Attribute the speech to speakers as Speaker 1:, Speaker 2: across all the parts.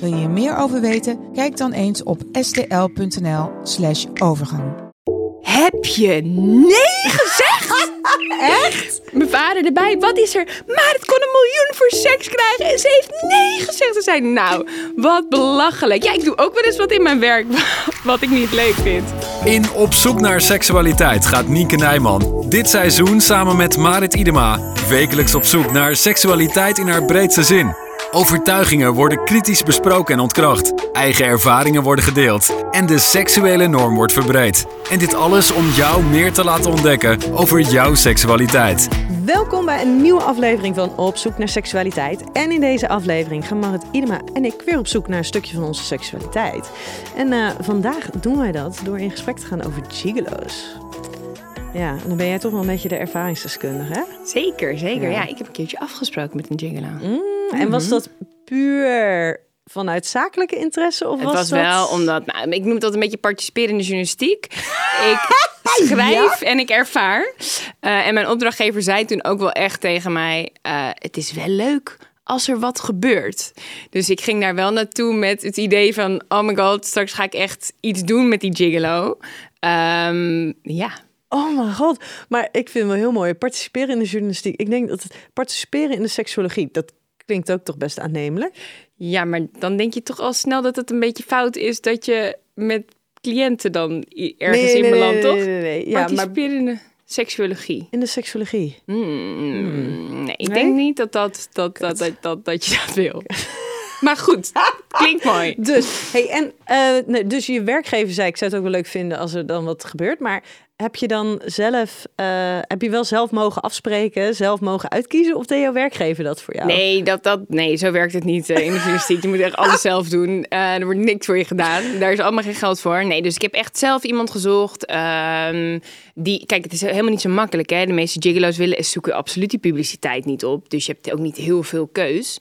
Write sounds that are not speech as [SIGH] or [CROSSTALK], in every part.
Speaker 1: Wil je hier meer over weten? Kijk dan eens op stl.nl/slash overgang.
Speaker 2: Heb je nee gezegd? [LAUGHS] Echt? Mijn vader erbij, wat is er? Maar het kon een miljoen voor seks krijgen en ze heeft nee gezegd. Ze zei, nou, wat belachelijk. Ja, ik doe ook wel eens wat in mijn werk [LAUGHS] wat ik niet leuk vind.
Speaker 3: In Op zoek naar seksualiteit gaat Nienke Nijman dit seizoen samen met Marit Idema wekelijks op zoek naar seksualiteit in haar breedste zin. Overtuigingen worden kritisch besproken en ontkracht. Eigen ervaringen worden gedeeld. En de seksuele norm wordt verbreed. En dit alles om jou meer te laten ontdekken over jouw seksualiteit.
Speaker 4: Welkom bij een nieuwe aflevering van Op zoek naar seksualiteit. En in deze aflevering gaan Marit Idema en ik weer op zoek naar een stukje van onze seksualiteit. En uh, vandaag doen wij dat door in gesprek te gaan over gigolo's. Ja, en dan ben jij toch wel een beetje de ervaringsdeskundige, hè?
Speaker 2: Zeker, zeker. Ja, ik heb een keertje afgesproken met een gigolo.
Speaker 4: Mm. En was mhm. dat puur vanuit zakelijke interesse? Of
Speaker 2: het
Speaker 4: was,
Speaker 2: was wel omdat, nou, ik noem dat een beetje participerende journalistiek. ik [LAUGHS] schrijf en ik ervaar. Uh, en mijn opdrachtgever zei toen ook wel echt tegen mij: uh, Het is wel leuk als er wat gebeurt. Dus ik ging daar wel naartoe met het idee van: Oh my god, straks ga ik echt iets doen met die gigolo. Um, ja.
Speaker 4: Oh mijn god. Maar ik vind het wel heel mooi. Participeren in de journalistiek. Ik denk dat het participeren in de seksuologie, dat klinkt ook toch best aannemelijk.
Speaker 2: Ja, maar dan denk je toch al snel dat het een beetje fout is dat je met cliënten dan ergens in belandt, toch? Nee, nee, nee. Ja, maar in de seksuologie.
Speaker 4: In de seksuologie.
Speaker 2: Hmm. Nee, ik denk niet dat, dat, dat, dat, dat, dat, dat je dat wil. [LAUGHS] Maar goed, klinkt mooi.
Speaker 4: Dus, hey, en, uh, nee, dus je werkgever zei, ik zou het ook wel leuk vinden als er dan wat gebeurt. Maar heb je dan zelf, uh, heb je wel zelf mogen afspreken, zelf mogen uitkiezen? Of deed jouw werkgever dat voor jou?
Speaker 2: Nee, dat, dat, nee zo werkt het niet uh, in de journalistiek. Je moet echt alles zelf doen. Uh, er wordt niks voor je gedaan. Daar is allemaal geen geld voor. Nee, dus ik heb echt zelf iemand gezocht. Ehm, die, kijk, het is helemaal niet zo makkelijk. Hè? De meeste gigolo's willen zoeken absoluut die publiciteit niet op. Dus je hebt ook niet heel veel keus.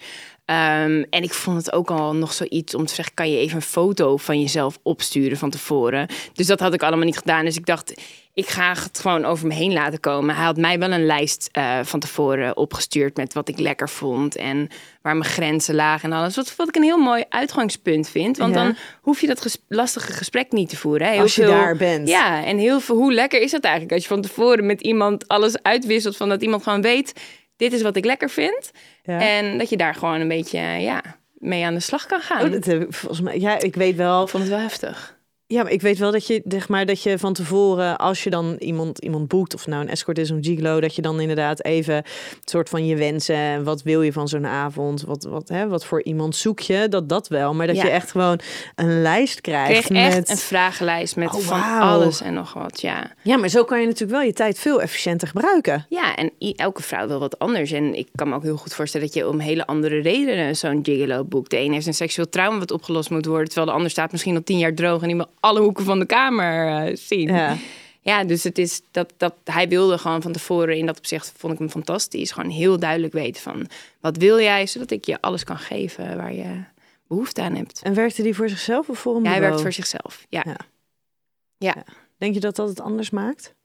Speaker 2: Um, en ik vond het ook al nog zoiets om te zeggen: kan je even een foto van jezelf opsturen van tevoren? Dus dat had ik allemaal niet gedaan. Dus ik dacht, ik ga het gewoon over me heen laten komen. Hij had mij wel een lijst uh, van tevoren opgestuurd met wat ik lekker vond en waar mijn grenzen lagen en alles. Wat, wat ik een heel mooi uitgangspunt vind. Want dan hoef je dat ges lastige gesprek niet te voeren. Hè.
Speaker 4: Heel als je veel, daar bent.
Speaker 2: Ja, en heel veel, hoe lekker is dat eigenlijk als je van tevoren met iemand alles uitwisselt van dat iemand gewoon weet dit is wat ik lekker vind. Ja. En dat je daar gewoon een beetje ja, mee aan de slag kan gaan.
Speaker 4: Oh, dat heb ik volgens mij. Ja, ik weet wel.
Speaker 2: Ik vond het wel heftig.
Speaker 4: Ja, maar ik weet wel dat je, zeg maar, dat je van tevoren, als je dan iemand, iemand boekt, of nou een escort is een gigolo, dat je dan inderdaad even het soort van je wensen, wat wil je van zo'n avond, wat, wat, hè, wat voor iemand zoek je, dat dat wel. Maar dat je echt gewoon een lijst krijgt.
Speaker 2: Kreeg met... echt een vragenlijst met oh, van alles en nog wat, ja.
Speaker 4: Ja, maar zo kan je natuurlijk wel je tijd veel efficiënter gebruiken.
Speaker 2: Ja, en elke vrouw wil wat anders. En ik kan me ook heel goed voorstellen dat je om hele andere redenen zo'n gigolo boekt. De een heeft een seksueel trauma wat opgelost moet worden, terwijl de ander staat misschien al tien jaar droog en meer alle hoeken van de kamer uh, zien. Ja. ja, dus het is dat, dat hij wilde gewoon van tevoren in dat opzicht vond ik hem fantastisch. Gewoon heel duidelijk weten van wat wil jij, zodat ik je alles kan geven waar je behoefte aan hebt.
Speaker 4: En werkte die voor zichzelf of voor een
Speaker 2: ja, Hij werkt voor zichzelf, ja. ja. ja.
Speaker 4: Denk je dat dat het anders maakt?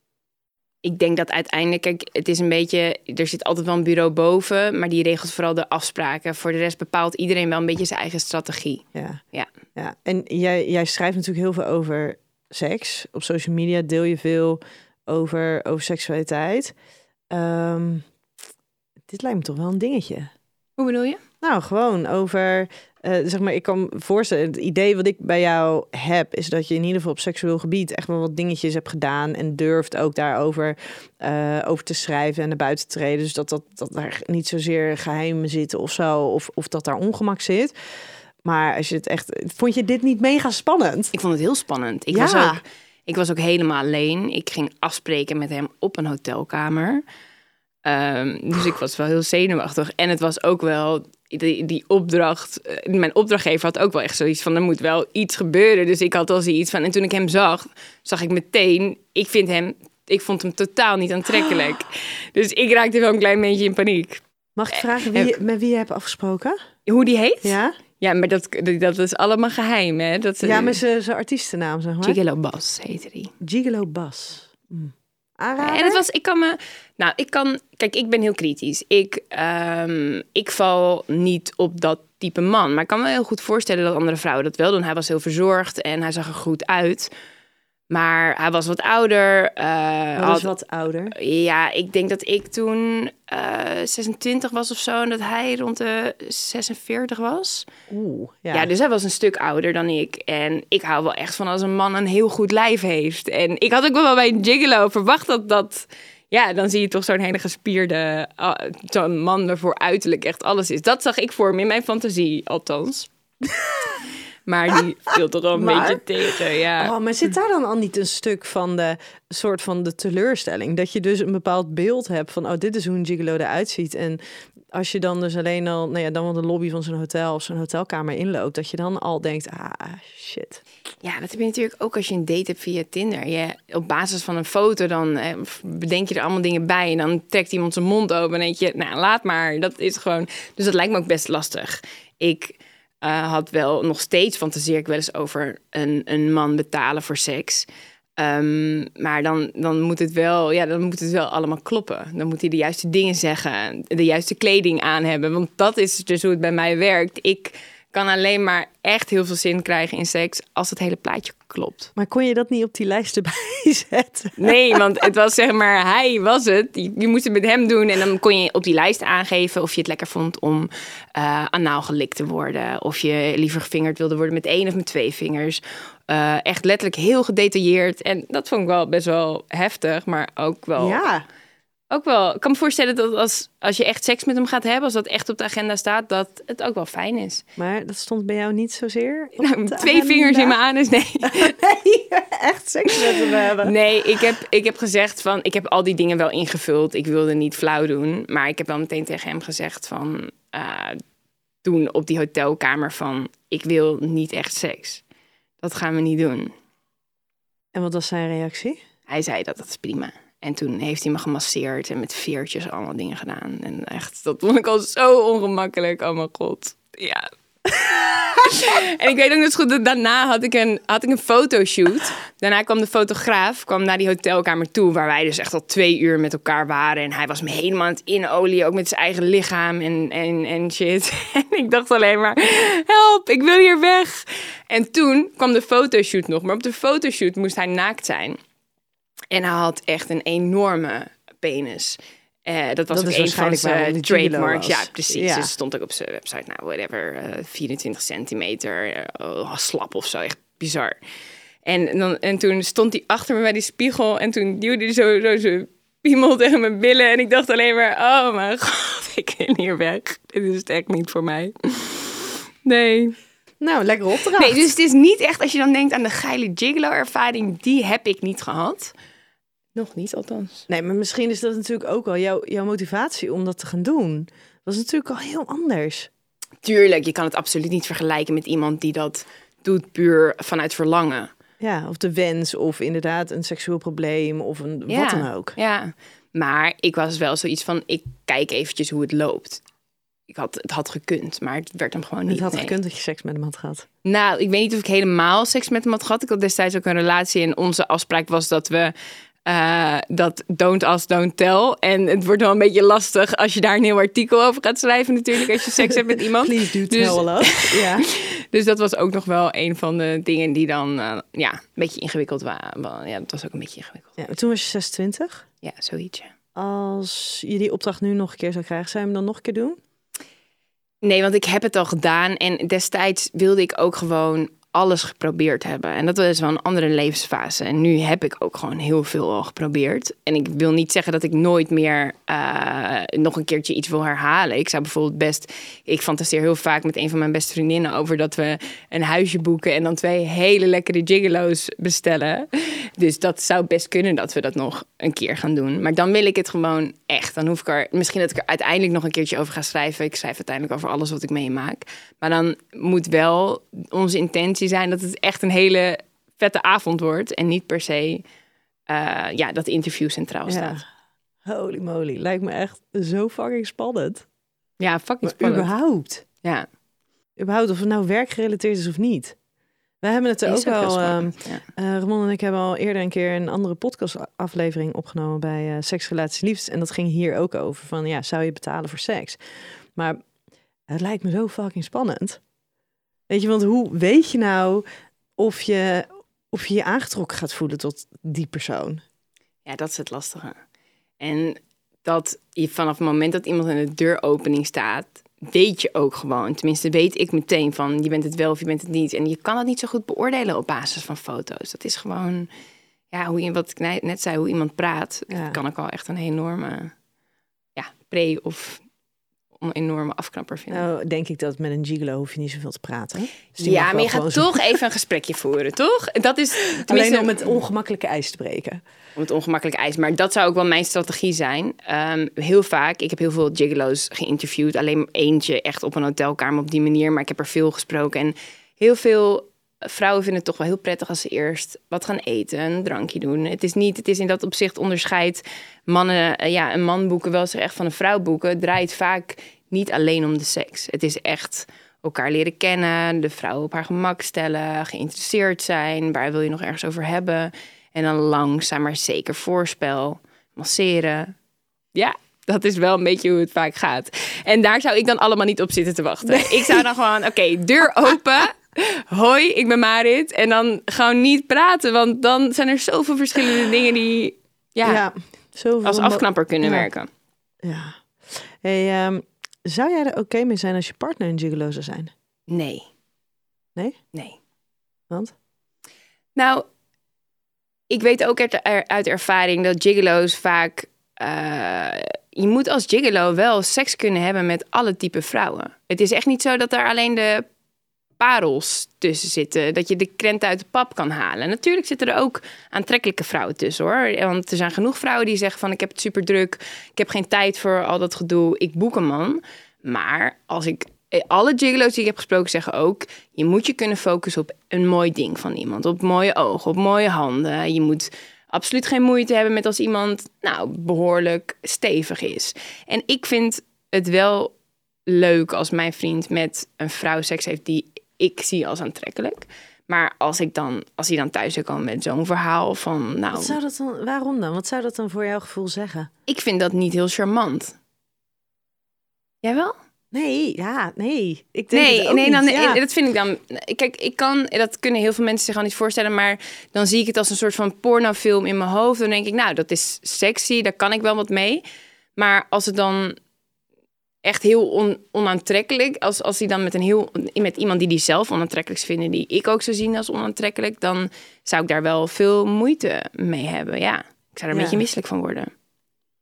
Speaker 2: Ik denk dat uiteindelijk, kijk, het is een beetje, er zit altijd wel een bureau boven, maar die regelt vooral de afspraken. Voor de rest bepaalt iedereen wel een beetje zijn eigen strategie.
Speaker 4: Ja. ja. ja. En jij, jij schrijft natuurlijk heel veel over seks. Op social media deel je veel over, over seksualiteit. Um, dit lijkt me toch wel een dingetje.
Speaker 2: Hoe bedoel je?
Speaker 4: Nou, gewoon over zeg maar, ik kan voorstellen, het idee wat ik bij jou heb, is dat je in ieder geval op seksueel gebied echt wel wat dingetjes hebt gedaan en durft ook daarover uh, over te schrijven en naar buiten te treden. Dus dat, dat, dat daar niet zozeer geheimen zitten of zo, of, of dat daar ongemak zit. Maar als je het echt, vond je dit niet mega spannend?
Speaker 2: Ik vond het heel spannend. Ik, ja. was, ook, ik was ook helemaal alleen. Ik ging afspreken met hem op een hotelkamer. Um, dus ik was wel heel zenuwachtig. En het was ook wel die, die opdracht, eh, mijn opdrachtgever had ook wel echt zoiets van, er moet wel iets gebeuren. Dus ik had al zoiets van, en toen ik hem zag, zag ik meteen, ik vind hem, ik vond hem totaal niet aantrekkelijk. [GASPS] Dus ik raakte wel een klein beetje in paniek.
Speaker 4: Mag ik vragen wie, je- met wie je hebt afgesproken?
Speaker 2: Hoe die heet?
Speaker 4: Ja?
Speaker 2: Ja, maar dat, dat is allemaal geheim, hè? Dat,
Speaker 4: Ja, zijn zijn artiestennaam, zeg maar.
Speaker 2: Gigolo Bas heette die.
Speaker 4: Gigolo Bas. Mm.
Speaker 2: En het was, ik kan me, nou, ik kan, kijk, ik ben heel kritisch. Ik, ehm, ik val niet op dat type man. Maar ik kan me heel goed voorstellen dat andere vrouwen dat wel doen. Hij was heel verzorgd en hij zag er goed uit. Maar hij was wat ouder. eh, had-
Speaker 4: was wat ouder.
Speaker 2: Ja, ik denk dat ik toen eh 26 was of zo. En dat hij rond de 46 was.
Speaker 4: Oeh, ja.
Speaker 2: Ja. dus hij was een stuk ouder dan ik. En ik hou wel echt van als een man een heel goed lijf heeft. En ik had ook wel bij een gigolo verwacht dat dat... Ja, dan zie je toch zo'n hele gespierde... zo'n man waarvoor uiterlijk echt alles is. Dat zag ik voor me in mijn fantasie, althans. [LAUGHS] maar die viel toch wel een
Speaker 4: Maar?
Speaker 2: beetje tegen, ja.
Speaker 4: Oh, maar zit daar dan al niet een stuk van de soort van de teleurstelling? Dat je dus een bepaald beeld hebt van, oh, dit is hoe een gigolo eruit ziet. En als je dan dus alleen al, nou ja, dan wel de lobby van zo'n hotel of zo'n hotelkamer inloopt, dat je dan al denkt, ah, shit.
Speaker 2: Ja, dat heb je natuurlijk ook als je een date hebt via Tinder. Je, op basis van een foto, dan eh, bedenk je er allemaal dingen bij. En dan trekt iemand zijn mond open en denk je, nou, laat maar. Dat is gewoon... Dus dat lijkt me ook best lastig. Ik eh, had wel, nog steeds fantaseer ik wel eens over een, een man betalen voor seks. Ehm, maar dan, dan, moet het wel, ja, dan moet het wel allemaal kloppen. Dan moet hij de juiste dingen zeggen, de juiste kleding aan hebben. Want dat is dus hoe het bij mij werkt. Ik kan alleen maar echt heel veel zin krijgen in seks als het hele plaatje klopt.
Speaker 4: Maar kon je dat niet op die lijst erbij [LAUGHS] zetten?
Speaker 2: Nee, want het was zeg maar, hij was het. Je, je moest het met hem doen en dan kon je op die lijst aangeven of je het lekker vond om eh anaal gelikt te worden. Of je liever gevingerd wilde worden met één of met twee vingers. Eh, echt letterlijk heel gedetailleerd. En dat vond ik wel best wel heftig, maar ook wel
Speaker 4: Ja.
Speaker 2: Ook wel. Ik kan me voorstellen dat als, als je echt seks met hem gaat hebben, als dat echt op de agenda staat, dat het ook wel fijn is.
Speaker 4: Maar dat stond bij jou niet zozeer
Speaker 2: Nou, twee vingers in mijn anus, nee. [LAUGHS]
Speaker 4: Nee, echt seks met hem hebben.
Speaker 2: Nee, ik heb, ik heb gezegd van, ik heb al die dingen wel ingevuld. Ik wilde niet flauw doen, maar ik heb wel meteen tegen hem gezegd van, eh, toen op die hotelkamer van, ik wil niet echt seks. Dat gaan we niet doen.
Speaker 4: En wat was zijn reactie?
Speaker 2: Hij zei dat dat is prima. En toen heeft hij me gemasseerd en met veertjes allemaal dingen gedaan. En echt, dat vond ik al zo ongemakkelijk. Oh mijn god. Ja. [LAUGHS] en ik weet ook nog goed dat daarna had ik, een, had ik een fotoshoot. Daarna kwam de fotograaf kwam naar die hotelkamer toe. Waar wij dus echt al twee uur met elkaar waren. En hij was me helemaal aan het inolie. Ook met zijn eigen lichaam en, en, en shit. [LAUGHS] en ik dacht alleen maar, help, ik wil hier weg. En toen kwam de fotoshoot nog. Maar op de fotoshoot moest hij naakt zijn. En hij had echt een enorme penis. Eh, dat was
Speaker 4: Dat
Speaker 2: ook een van zijn trademarks. Ja, precies.
Speaker 4: Ja.
Speaker 2: Dus stond ook op zijn website, nou, whatever, eh, 24 centimeter, eh, oh, slap of zo. Echt bizar. En, dan, en toen stond hij achter me bij die spiegel en toen duwde hij zo, zo zijn piemel [LAUGHS] tegen mijn billen. En ik dacht alleen maar, oh mijn [LAUGHS] god, ik wil hier weg. Dit is het echt niet voor mij. Nee.
Speaker 4: Nou, lekker opdracht.
Speaker 2: Nee, dus het is niet echt, als je dan denkt aan de geile gigolo-ervaring, die heb ik niet gehad. Nog niet, althans.
Speaker 4: Nee, maar misschien is dat natuurlijk ook wel jouw, jouw motivatie om dat te gaan doen. Dat is natuurlijk al heel anders.
Speaker 2: Tuurlijk, je kan het absoluut niet vergelijken met iemand die dat doet puur vanuit verlangen.
Speaker 4: Ja, of de wens, of inderdaad een seksueel probleem, of een wat dan ook.
Speaker 2: Ja, maar ik was wel zoiets van, ik kijk eventjes hoe het loopt. Ik had, het had gekund, maar het werd hem gewoon niet.
Speaker 4: Het had
Speaker 2: nee.
Speaker 4: gekund dat je seks met hem had gehad.
Speaker 2: Nou, ik weet niet of ik helemaal seks met hem had gehad. Ik had destijds ook een relatie en onze afspraak was dat we eh, dat don't ask, don't tell. En het wordt wel een beetje lastig als je daar een heel artikel over gaat schrijven natuurlijk als je seks hebt met [LAUGHS] iemand.
Speaker 4: Please do
Speaker 2: Dus-
Speaker 4: tell us. [LAUGHS] Ja.
Speaker 2: Dus dat was ook nog wel een van de dingen die dan eh, ja, een beetje ingewikkeld waren. Ja, dat was ook een beetje ingewikkeld.
Speaker 4: ja. Toen was je 26.
Speaker 2: Ja, zoiets.
Speaker 4: Als je die opdracht nu nog een keer zou krijgen, zou je hem dan nog een keer doen?
Speaker 2: Nee, want ik heb het al gedaan. En destijds wilde ik ook gewoon alles geprobeerd hebben. En dat is wel een andere levensfase. En nu heb ik ook gewoon heel veel al geprobeerd. En ik wil niet zeggen dat ik nooit meer uh, nog een keertje iets wil herhalen. Ik zou bijvoorbeeld best. Ik fantaseer heel vaak met een van mijn beste vriendinnen over dat we een huisje boeken en dan twee hele lekkere gigolo's bestellen. Dus dat zou best kunnen dat we dat nog een keer gaan doen. Maar dan wil ik het gewoon echt. Dan hoef ik er misschien dat ik er uiteindelijk nog een keertje over ga schrijven. Ik schrijf uiteindelijk over alles wat ik meemaak. Maar dan moet wel onze intentie zijn dat het echt een hele vette avond wordt. En niet per se uh, ja, dat interview centraal staat.
Speaker 4: Holy moly, lijkt me echt zo fucking spannend.
Speaker 2: Ja, fucking spannend.
Speaker 4: überhaupt.
Speaker 2: Ja.
Speaker 4: Überhaupt of het nou werkgerelateerd is of niet. We hebben het er ook al. Uh, Ramon en ik hebben al eerder een keer een andere podcastaflevering opgenomen bij uh, Seks, Relaties, Liefst. En dat ging hier ook over. Van ja, zou je betalen voor seks? Maar het lijkt me zo fucking spannend. Weet je, want hoe weet je nou of je of je je aangetrokken gaat voelen tot die persoon?
Speaker 2: Ja, dat is het lastige. En dat je vanaf het moment dat iemand in de deuropening staat, weet je ook gewoon. Tenminste, weet ik meteen van je bent het wel of je bent het niet. En je kan het niet zo goed beoordelen op basis van foto's. Dat is gewoon, ja, hoe je, wat ik net zei, hoe iemand praat. Ja. kan ik al echt een enorme ja, pre- of een enorme afknapper vinden.
Speaker 4: Nou, denk ik dat met een gigolo hoef je niet zoveel te praten.
Speaker 2: Dus ja, maar je gaat toch even een gesprekje voeren, toch? Dat is
Speaker 4: alleen om het ongemakkelijke ijs te breken.
Speaker 2: Om het ongemakkelijke ijs. Maar dat zou ook wel mijn strategie zijn. Um, heel vaak, ik heb heel veel gigolo's geïnterviewd. Alleen eentje echt op een hotelkamer op die manier. Maar ik heb er veel gesproken. En heel veel vrouwen vinden het toch wel heel prettig als ze eerst wat gaan eten, een drankje doen. Het is niet, het is in dat opzicht onderscheid mannen, eh, ja, een man boeken wel zich echt van een vrouw boeken. Het draait vaak niet alleen om de seks. Het is echt elkaar leren kennen, de vrouw op haar gemak stellen, geïnteresseerd zijn, waar wil je nog ergens over hebben. En dan langzaam maar zeker voorspel, masseren. Ja, dat is wel een beetje hoe het vaak gaat. En daar zou ik dan allemaal niet op zitten te wachten. Ik zou dan gewoon, oké, deur open. [LAUGHS] Hoi, ik ben Marit. En dan gewoon niet praten, want dan zijn er zoveel verschillende dingen die ja, ja als afknapper kunnen werken.
Speaker 4: Ja. Hey, um, zou jij er oké mee zijn als je partner een gigolo zou zijn?
Speaker 2: Nee.
Speaker 4: Nee?
Speaker 2: Nee.
Speaker 4: Want?
Speaker 2: Nou, ik weet ook uit ervaring dat gigolo's vaak... Uh, je moet als gigolo wel seks kunnen hebben met alle type vrouwen. Het is echt niet zo dat er alleen de parels tussen zitten. Dat je de krent uit de pap kan halen. Natuurlijk zitten er ook aantrekkelijke vrouwen tussen hoor. Want er zijn genoeg vrouwen die zeggen van ik heb het super druk. Ik heb geen tijd voor al dat gedoe. Ik boek een man. Maar als ik eh, alle gigolo's die ik heb gesproken zeggen ook... je moet je kunnen focussen op een mooi ding van iemand. Op mooie ogen, op mooie handen. Je moet absoluut geen moeite hebben met als iemand nou, behoorlijk stevig is. En ik vind het wel leuk als mijn vriend met een vrouw seks heeft die ik zie als aantrekkelijk. Maar als ik dan, als hij dan thuis zou komen met zo'n verhaal van, nou.
Speaker 4: Wat zou dat dan, waarom dan? Wat zou dat dan voor jouw gevoel zeggen?
Speaker 2: Ik vind dat niet heel charmant. Jij wel?
Speaker 4: Nee, ja, nee. Ik denk
Speaker 2: nee, nee,
Speaker 4: niet.
Speaker 2: dan,
Speaker 4: ja.
Speaker 2: dat vind ik dan. Kijk, ik kan, dat kunnen heel veel mensen zich al niet voorstellen, maar dan zie ik het als een soort van pornofilm in mijn hoofd. Dan denk ik, nou, dat is sexy, daar kan ik wel wat mee. Maar als het dan echt heel on, onaantrekkelijk. Als, als hij dan met, een heel, met iemand die die zelf onaantrekkelijk vinden, die ik ook zou zien als onaantrekkelijk, dan zou ik daar wel veel moeite mee hebben. Ja, ik zou er een beetje misselijk van worden.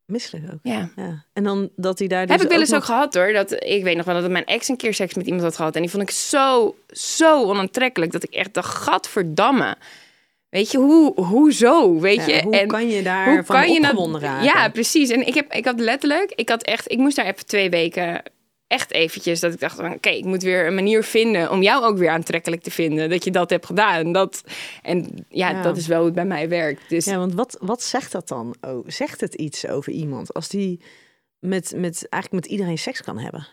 Speaker 4: Misselijk ook.
Speaker 2: Ja.
Speaker 4: ja. En dan dat hij daar.
Speaker 2: Dus Heb ik wel eens
Speaker 4: ook,
Speaker 2: ook gehad hoor. Dat, ik weet nog wel dat mijn ex een keer seks met iemand had gehad. En die vond ik zo, zo onaantrekkelijk. Dat ik echt dacht, gadverdamme. Weet je, hoe, hoezo? Weet je?
Speaker 4: hoe
Speaker 2: en
Speaker 4: kan je daar hoe van kan je raken?
Speaker 2: Ja, precies. En ik, heb, ik had letterlijk, ik had echt, ik moest daar even twee weken echt eventjes dat ik dacht van oké, ik moet weer een manier vinden om jou ook weer aantrekkelijk te vinden dat je dat hebt gedaan. Dat en ja, ja. dat is wel hoe het bij mij werkt. Dus
Speaker 4: ja, want wat, wat zegt dat dan? Oh, zegt het iets over iemand als die met, met eigenlijk met iedereen seks kan hebben?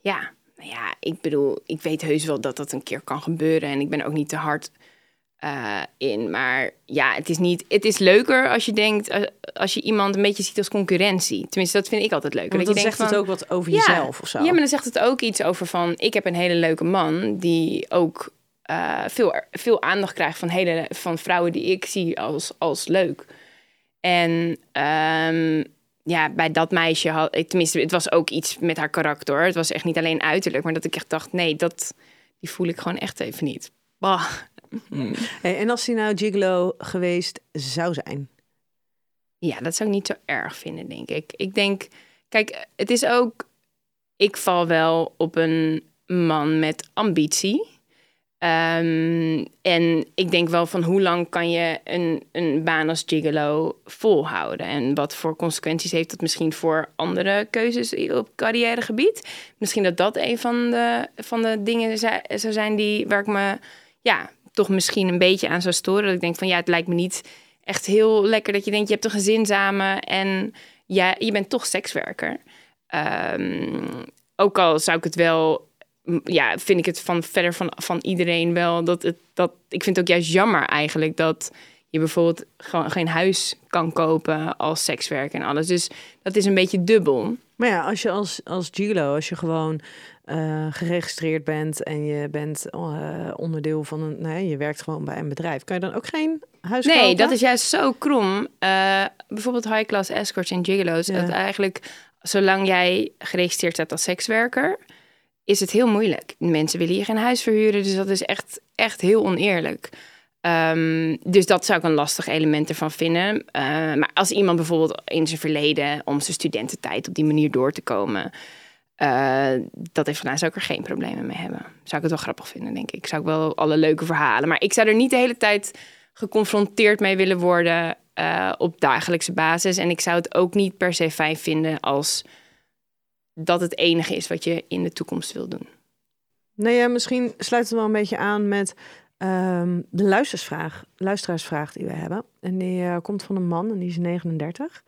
Speaker 2: Ja, nou ja, ik bedoel, ik weet heus wel dat dat een keer kan gebeuren en ik ben ook niet te hard uh, in. Maar ja, het is niet. Het is leuker als je denkt, uh, als je iemand een beetje ziet als concurrentie. Tenminste, dat vind ik altijd leuker.
Speaker 4: Want
Speaker 2: dat
Speaker 4: je
Speaker 2: zegt
Speaker 4: het ook wat over jezelf of zo.
Speaker 2: Ja, maar dan zegt het ook iets over van. Ik heb een hele leuke man die ook uh, veel, veel aandacht krijgt van, hele, van vrouwen die ik zie als, als leuk. En um, ja, bij dat meisje had ik, tenminste, het was ook iets met haar karakter. Het was echt niet alleen uiterlijk, maar dat ik echt dacht, nee, dat die voel ik gewoon echt even niet. Bah.
Speaker 4: Hey, en als hij nou gigolo geweest zou zijn?
Speaker 2: Ja, dat zou ik niet zo erg vinden, denk ik. Ik denk, kijk, het is ook, ik val wel op een man met ambitie. Ehm, en ik denk wel van hoe lang kan je een, een baan als gigolo volhouden? En wat voor consequenties heeft dat misschien voor andere keuzes op carrièregebied? Misschien dat dat een van de, van de dingen zou zijn die, waar ik me ja, toch misschien een beetje aan zou storen. Dat ik denk van ja, het lijkt me niet echt heel lekker dat je denkt je hebt een gezin samen en ja, je bent toch sekswerker. Um, ook al zou ik het wel ja, vind ik het van verder van, van iedereen wel dat het dat ik vind het ook juist jammer eigenlijk dat je bijvoorbeeld gewoon geen huis kan kopen als sekswerker en alles. Dus dat is een beetje dubbel.
Speaker 4: Maar ja, als je als, als gigolo, als je gewoon uh, geregistreerd bent en je bent uh, onderdeel van een, nee, je werkt gewoon bij een bedrijf, kan je dan ook geen huis
Speaker 2: nee,
Speaker 4: kopen?
Speaker 2: Nee, dat is juist zo krom. Uh, bijvoorbeeld high-class escorts en gigolo's. Ja. Dat eigenlijk, zolang jij geregistreerd staat als sekswerker, is het heel moeilijk. Mensen willen hier geen huis verhuren, dus dat is echt, echt heel oneerlijk. Um, dus dat zou ik een lastig element ervan vinden. Uh, maar als iemand bijvoorbeeld in zijn verleden om zijn studententijd op die manier door te komen, uh, dat heeft gedaan, zou ik er geen problemen mee hebben. Zou ik het wel grappig vinden, denk ik. Zou ik wel alle leuke verhalen. Maar ik zou er niet de hele tijd geconfronteerd mee willen worden uh, op dagelijkse basis. En ik zou het ook niet per se fijn vinden als dat het enige is wat je in de toekomst wil doen.
Speaker 4: Nou ja, misschien sluit het wel een beetje aan met um, de luistersvraag, luisteraarsvraag die we hebben. En die uh, komt van een man en die is 39.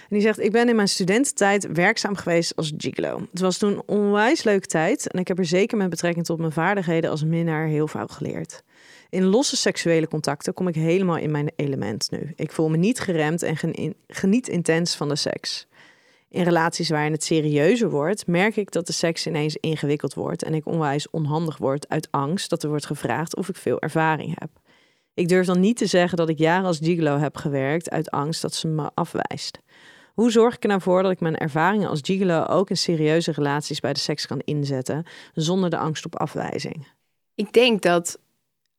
Speaker 4: En die zegt, ik ben in mijn studententijd werkzaam geweest als gigolo. Het was toen onwijs leuke tijd en ik heb er zeker met betrekking tot mijn vaardigheden als minnaar heel veel geleerd. In losse seksuele contacten kom ik helemaal in mijn element nu. Ik voel me niet geremd en geniet intens van de seks. In relaties waarin het serieuzer wordt, merk ik dat de seks ineens ingewikkeld wordt en ik onwijs onhandig word uit angst dat er wordt gevraagd of ik veel ervaring heb. Ik durf dan niet te zeggen dat ik jaren als gigolo heb gewerkt uit angst dat ze me afwijst. Hoe zorg ik er nou voor dat ik mijn ervaringen als gigolo ook in serieuze relaties bij de seks kan inzetten, zonder de angst op afwijzing?
Speaker 2: Ik denk dat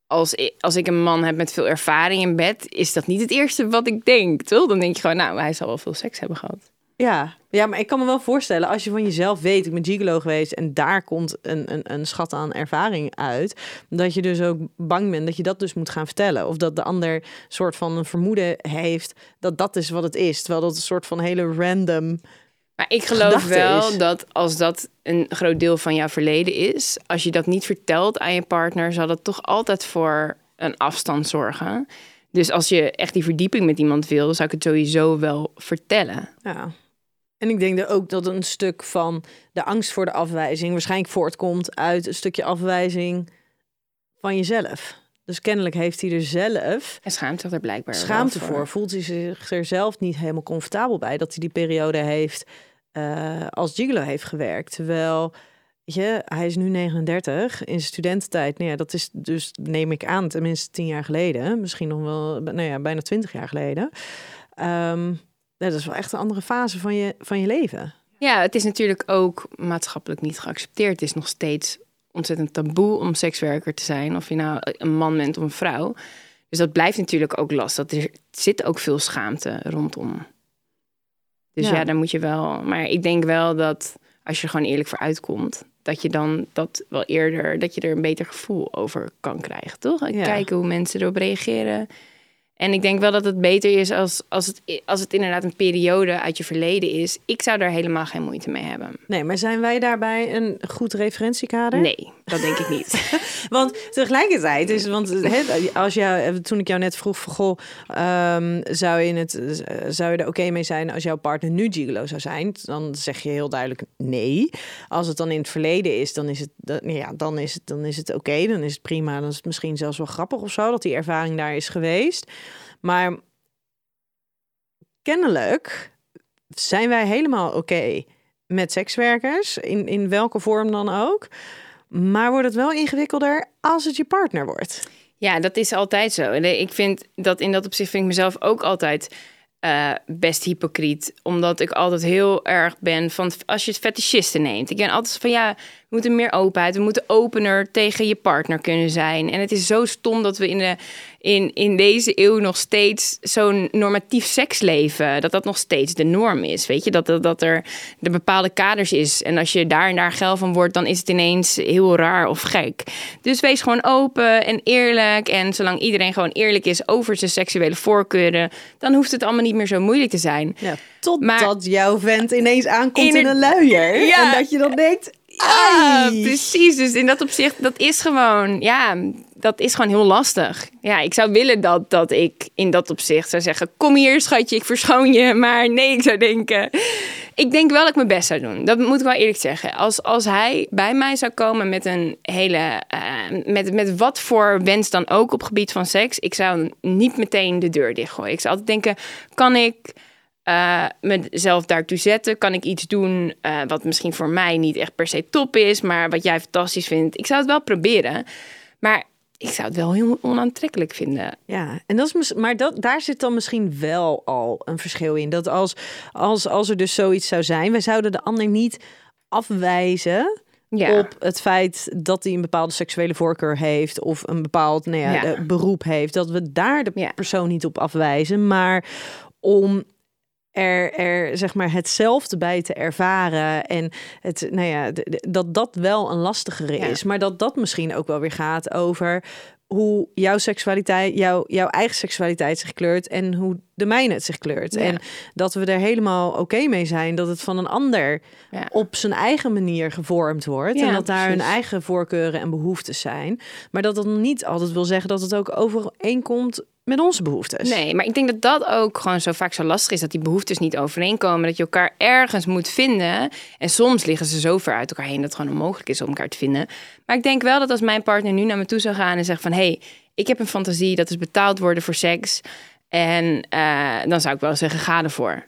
Speaker 2: als ik, als ik een man heb met veel ervaring in bed, is dat niet het eerste wat ik denk, toch? Dan denk je gewoon, nou, hij zal wel veel seks hebben gehad.
Speaker 4: Ja. ja, maar ik kan me wel voorstellen, als je van jezelf weet, ik ben gigolo geweest en daar komt een, een, een schat aan ervaring uit, dat je dus ook bang bent dat je dat dus moet gaan vertellen. Of dat de ander soort van een vermoeden heeft dat dat is wat het is. Terwijl dat een soort van hele random.
Speaker 2: Maar ik geloof wel is. dat als dat een groot deel van jouw verleden is, als je dat niet vertelt aan je partner, zal dat toch altijd voor een afstand zorgen. Dus als je echt die verdieping met iemand wil, zou ik het sowieso wel vertellen.
Speaker 4: Ja. En ik denk er ook dat een stuk van de angst voor de afwijzing waarschijnlijk voortkomt uit een stukje afwijzing van jezelf. Dus kennelijk heeft hij er zelf.
Speaker 2: En schaamt zich er blijkbaar.
Speaker 4: Schaamte voor. voor. Voelt hij zich er zelf niet helemaal comfortabel bij dat hij die periode heeft uh, als gigolo heeft gewerkt. Terwijl, weet je, hij is nu 39 in zijn studententijd. Nou ja, dat is dus, neem ik aan, tenminste tien jaar geleden. Misschien nog wel, nou ja, bijna twintig jaar geleden. Um, dat is wel echt een andere fase van je, van je leven.
Speaker 2: Ja, het is natuurlijk ook maatschappelijk niet geaccepteerd. Het is nog steeds ontzettend taboe om sekswerker te zijn. Of je nou een man bent of een vrouw. Dus dat blijft natuurlijk ook lastig. Er zit ook veel schaamte rondom. Dus ja. ja, dan moet je wel. Maar ik denk wel dat als je er gewoon eerlijk voor uitkomt, dat je dan dat wel eerder, dat je er een beter gevoel over kan krijgen, toch? Ja. Kijken hoe mensen erop reageren. En ik denk wel dat het beter is als, als, het, als het inderdaad een periode uit je verleden is. Ik zou daar helemaal geen moeite mee hebben.
Speaker 4: Nee, maar zijn wij daarbij een goed referentiekader?
Speaker 2: Nee, dat denk ik niet. [LAUGHS]
Speaker 4: want tegelijkertijd is, want he, als jou, toen ik jou net vroeg van goh, um, zou je het, zou je er oké mee zijn als jouw partner nu gigolo zou zijn? Dan zeg je heel duidelijk nee. Als het dan in het verleden is, dan is het, ja, dan is het, dan is het oké, dan is het prima. Dan is het misschien zelfs wel grappig of zo dat die ervaring daar is geweest. Maar kennelijk zijn wij helemaal oké met sekswerkers, in, in welke vorm dan ook. Maar wordt het wel ingewikkelder als het je partner wordt.
Speaker 2: Ja, dat is altijd zo. En ik vind dat in dat opzicht vind ik mezelf ook altijd uh, best hypocriet. Omdat ik altijd heel erg ben van als je het fetischisten neemt. Ik ben altijd van ja, We moeten meer openheid. We moeten opener tegen je partner kunnen zijn. En het is zo stom dat we in, de, in, in deze eeuw nog steeds zo'n normatief seksleven, dat dat nog steeds de norm is. Weet je, dat, dat, dat er de bepaalde kaders is. En als je daar en daar geil van wordt, dan is het ineens heel raar of gek. Dus wees gewoon open en eerlijk. En zolang iedereen gewoon eerlijk is over zijn seksuele voorkeuren, dan hoeft het allemaal niet meer zo moeilijk te zijn.
Speaker 4: Ja, totdat
Speaker 2: Maar-
Speaker 4: jouw vent ineens aankomt in, een luier.
Speaker 2: Ja.
Speaker 4: En dat je dan denkt...
Speaker 2: Ah, precies. Dus in dat opzicht, dat is gewoon, ja, dat is gewoon heel lastig. Ja, ik zou willen dat, dat ik in dat opzicht zou zeggen: Kom hier, schatje, ik verschoon je. Maar nee, ik zou denken. Ik denk wel dat ik mijn best zou doen. Dat moet ik wel eerlijk zeggen. Als, als hij bij mij zou komen met een hele. eh, met, met wat voor wens dan ook op gebied van seks. Ik zou niet meteen de deur dichtgooien. Ik zou altijd denken: kan ik eh, mezelf daartoe zetten? Kan ik iets doen eh, wat misschien voor mij niet echt per se top is, maar wat jij fantastisch vindt? Ik zou het wel proberen, maar ik zou het wel heel onaantrekkelijk vinden.
Speaker 4: Ja, en dat is maar dat, daar zit dan misschien wel al een verschil in. Dat als, als, als er dus zoiets zou zijn, wij zouden de ander niet afwijzen
Speaker 2: Ja.
Speaker 4: op het feit dat hij een bepaalde seksuele voorkeur heeft of een bepaald nou ja,
Speaker 2: Ja.
Speaker 4: eh, beroep heeft. Dat we daar de persoon niet op afwijzen, maar om er, er zeg maar hetzelfde bij te ervaren en het, nou ja, dat dat wel een lastigere
Speaker 2: Ja.
Speaker 4: is, maar dat dat misschien ook wel weer gaat over hoe jouw seksualiteit, jouw, jouw eigen seksualiteit zich kleurt en hoe de mijne het zich kleurt.
Speaker 2: Ja.
Speaker 4: En dat we er helemaal oké mee zijn dat het van een ander
Speaker 2: Ja.
Speaker 4: op zijn eigen manier gevormd wordt.
Speaker 2: Ja,
Speaker 4: en dat daar hun eigen voorkeuren en behoeftes zijn. Maar dat dat niet altijd wil zeggen dat het ook overeenkomt met onze behoeftes.
Speaker 2: Nee, maar ik denk dat dat ook gewoon zo vaak zo lastig is. Dat die behoeftes niet overeenkomen. Dat je elkaar ergens moet vinden. En soms liggen ze zo ver uit elkaar heen dat het gewoon onmogelijk is om elkaar te vinden. Maar ik denk wel dat als mijn partner nu naar me toe zou gaan en zegt van... hé, hey, ik heb een fantasie, dat is betaald worden voor seks. En eh, dan zou ik wel zeggen, ga ervoor.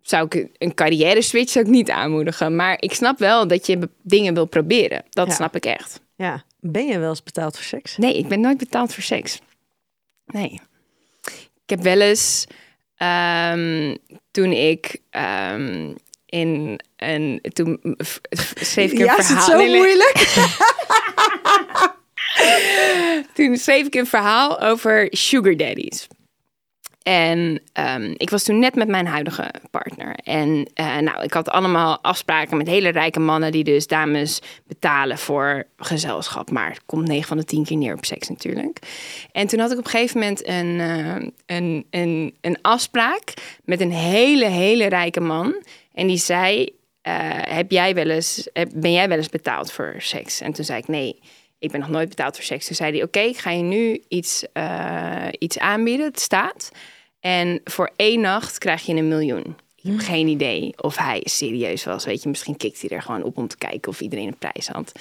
Speaker 2: Zou ik een carrière switch zou ik niet aanmoedigen. Maar ik snap wel dat je dingen wil proberen. Dat
Speaker 4: Ja.
Speaker 2: snap ik echt.
Speaker 4: Ja, ben je wel eens betaald voor seks?
Speaker 2: Nee, ik ben nooit betaald voor seks. Nee. Ik heb wel eens ehm, toen ik ehm, in een toen schreef ik een
Speaker 4: ja, is het
Speaker 2: verhaal.
Speaker 4: zo
Speaker 2: nee.
Speaker 4: moeilijk? [LAUGHS]
Speaker 2: Toen schreef ik een verhaal over sugar daddies. En ehm, ik was toen net met mijn huidige partner. En eh, nou, ik had allemaal afspraken met hele rijke mannen die dus dames betalen voor gezelschap. Maar het komt 9 van de 10 keer neer op seks natuurlijk. En toen had ik op een gegeven moment een, eh, een, een, een afspraak met een hele, hele rijke man. En die zei, eh, heb jij wel eens, ben jij wel eens betaald voor seks? En toen zei ik nee. Ik ben nog nooit betaald voor seks. Toen zei hij: Oké, ik ga je nu iets, iets aanbieden. Het staat. En voor één nacht krijg je een miljoen. Ik heb geen idee of hij serieus was. Weet je, misschien kikt hij er gewoon op om te kijken of iedereen een prijs had.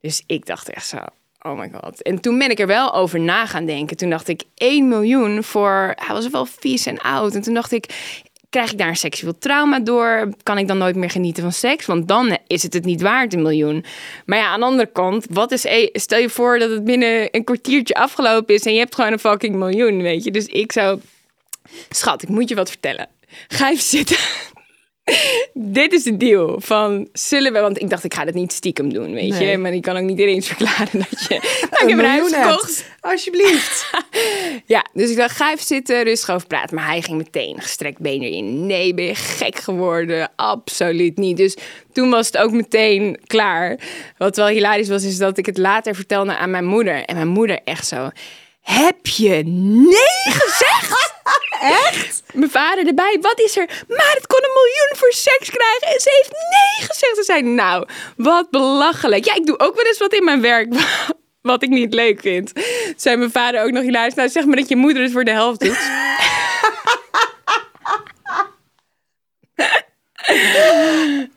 Speaker 2: Dus ik dacht echt zo. Oh my god. En toen ben ik er wel over na gaan denken. Toen dacht ik 1 miljoen voor. Hij was wel vies en oud. En toen dacht ik. Krijg ik daar een seksueel trauma door? Kan ik dan nooit meer genieten van seks? Want dan is het het niet waard, een miljoen. Maar ja, aan de andere kant, wat is. e- Stel je voor dat het binnen een kwartiertje afgelopen is en je hebt gewoon een fucking miljoen, weet je. Dus ik zou. Schat, ik moet je wat vertellen. Ga even zitten. [LAUGHS] Dit is de deal van zullen we, want ik dacht ik ga het niet stiekem doen, weet je, maar ik kan ook niet ineens verklaren dat je. Ik [LAUGHS] heb een huis
Speaker 4: miljoen hebt.
Speaker 2: gekocht.
Speaker 4: Alsjeblieft. [LAUGHS]
Speaker 2: Ja, dus ik dacht, ga even zitten, rustig over praten. Maar hij ging meteen gestrekt been erin. Nee, ben je gek geworden? Absoluut niet. Dus toen was het ook meteen klaar. Wat wel hilarisch was, is dat ik het later vertelde aan mijn moeder. En mijn moeder echt zo, heb je nee gezegd? [LAUGHS] Echt? Mijn vader erbij, wat is er? Maar het kon een miljoen voor seks krijgen. En ze heeft nee gezegd. Ze zei, nou, wat belachelijk. Ja, ik doe ook wel eens wat in mijn werk [LAUGHS] wat ik niet leuk vind. Zei mijn vader ook nog hilarisch. Nou, zeg maar dat je moeder het voor de helft doet. [LAUGHS]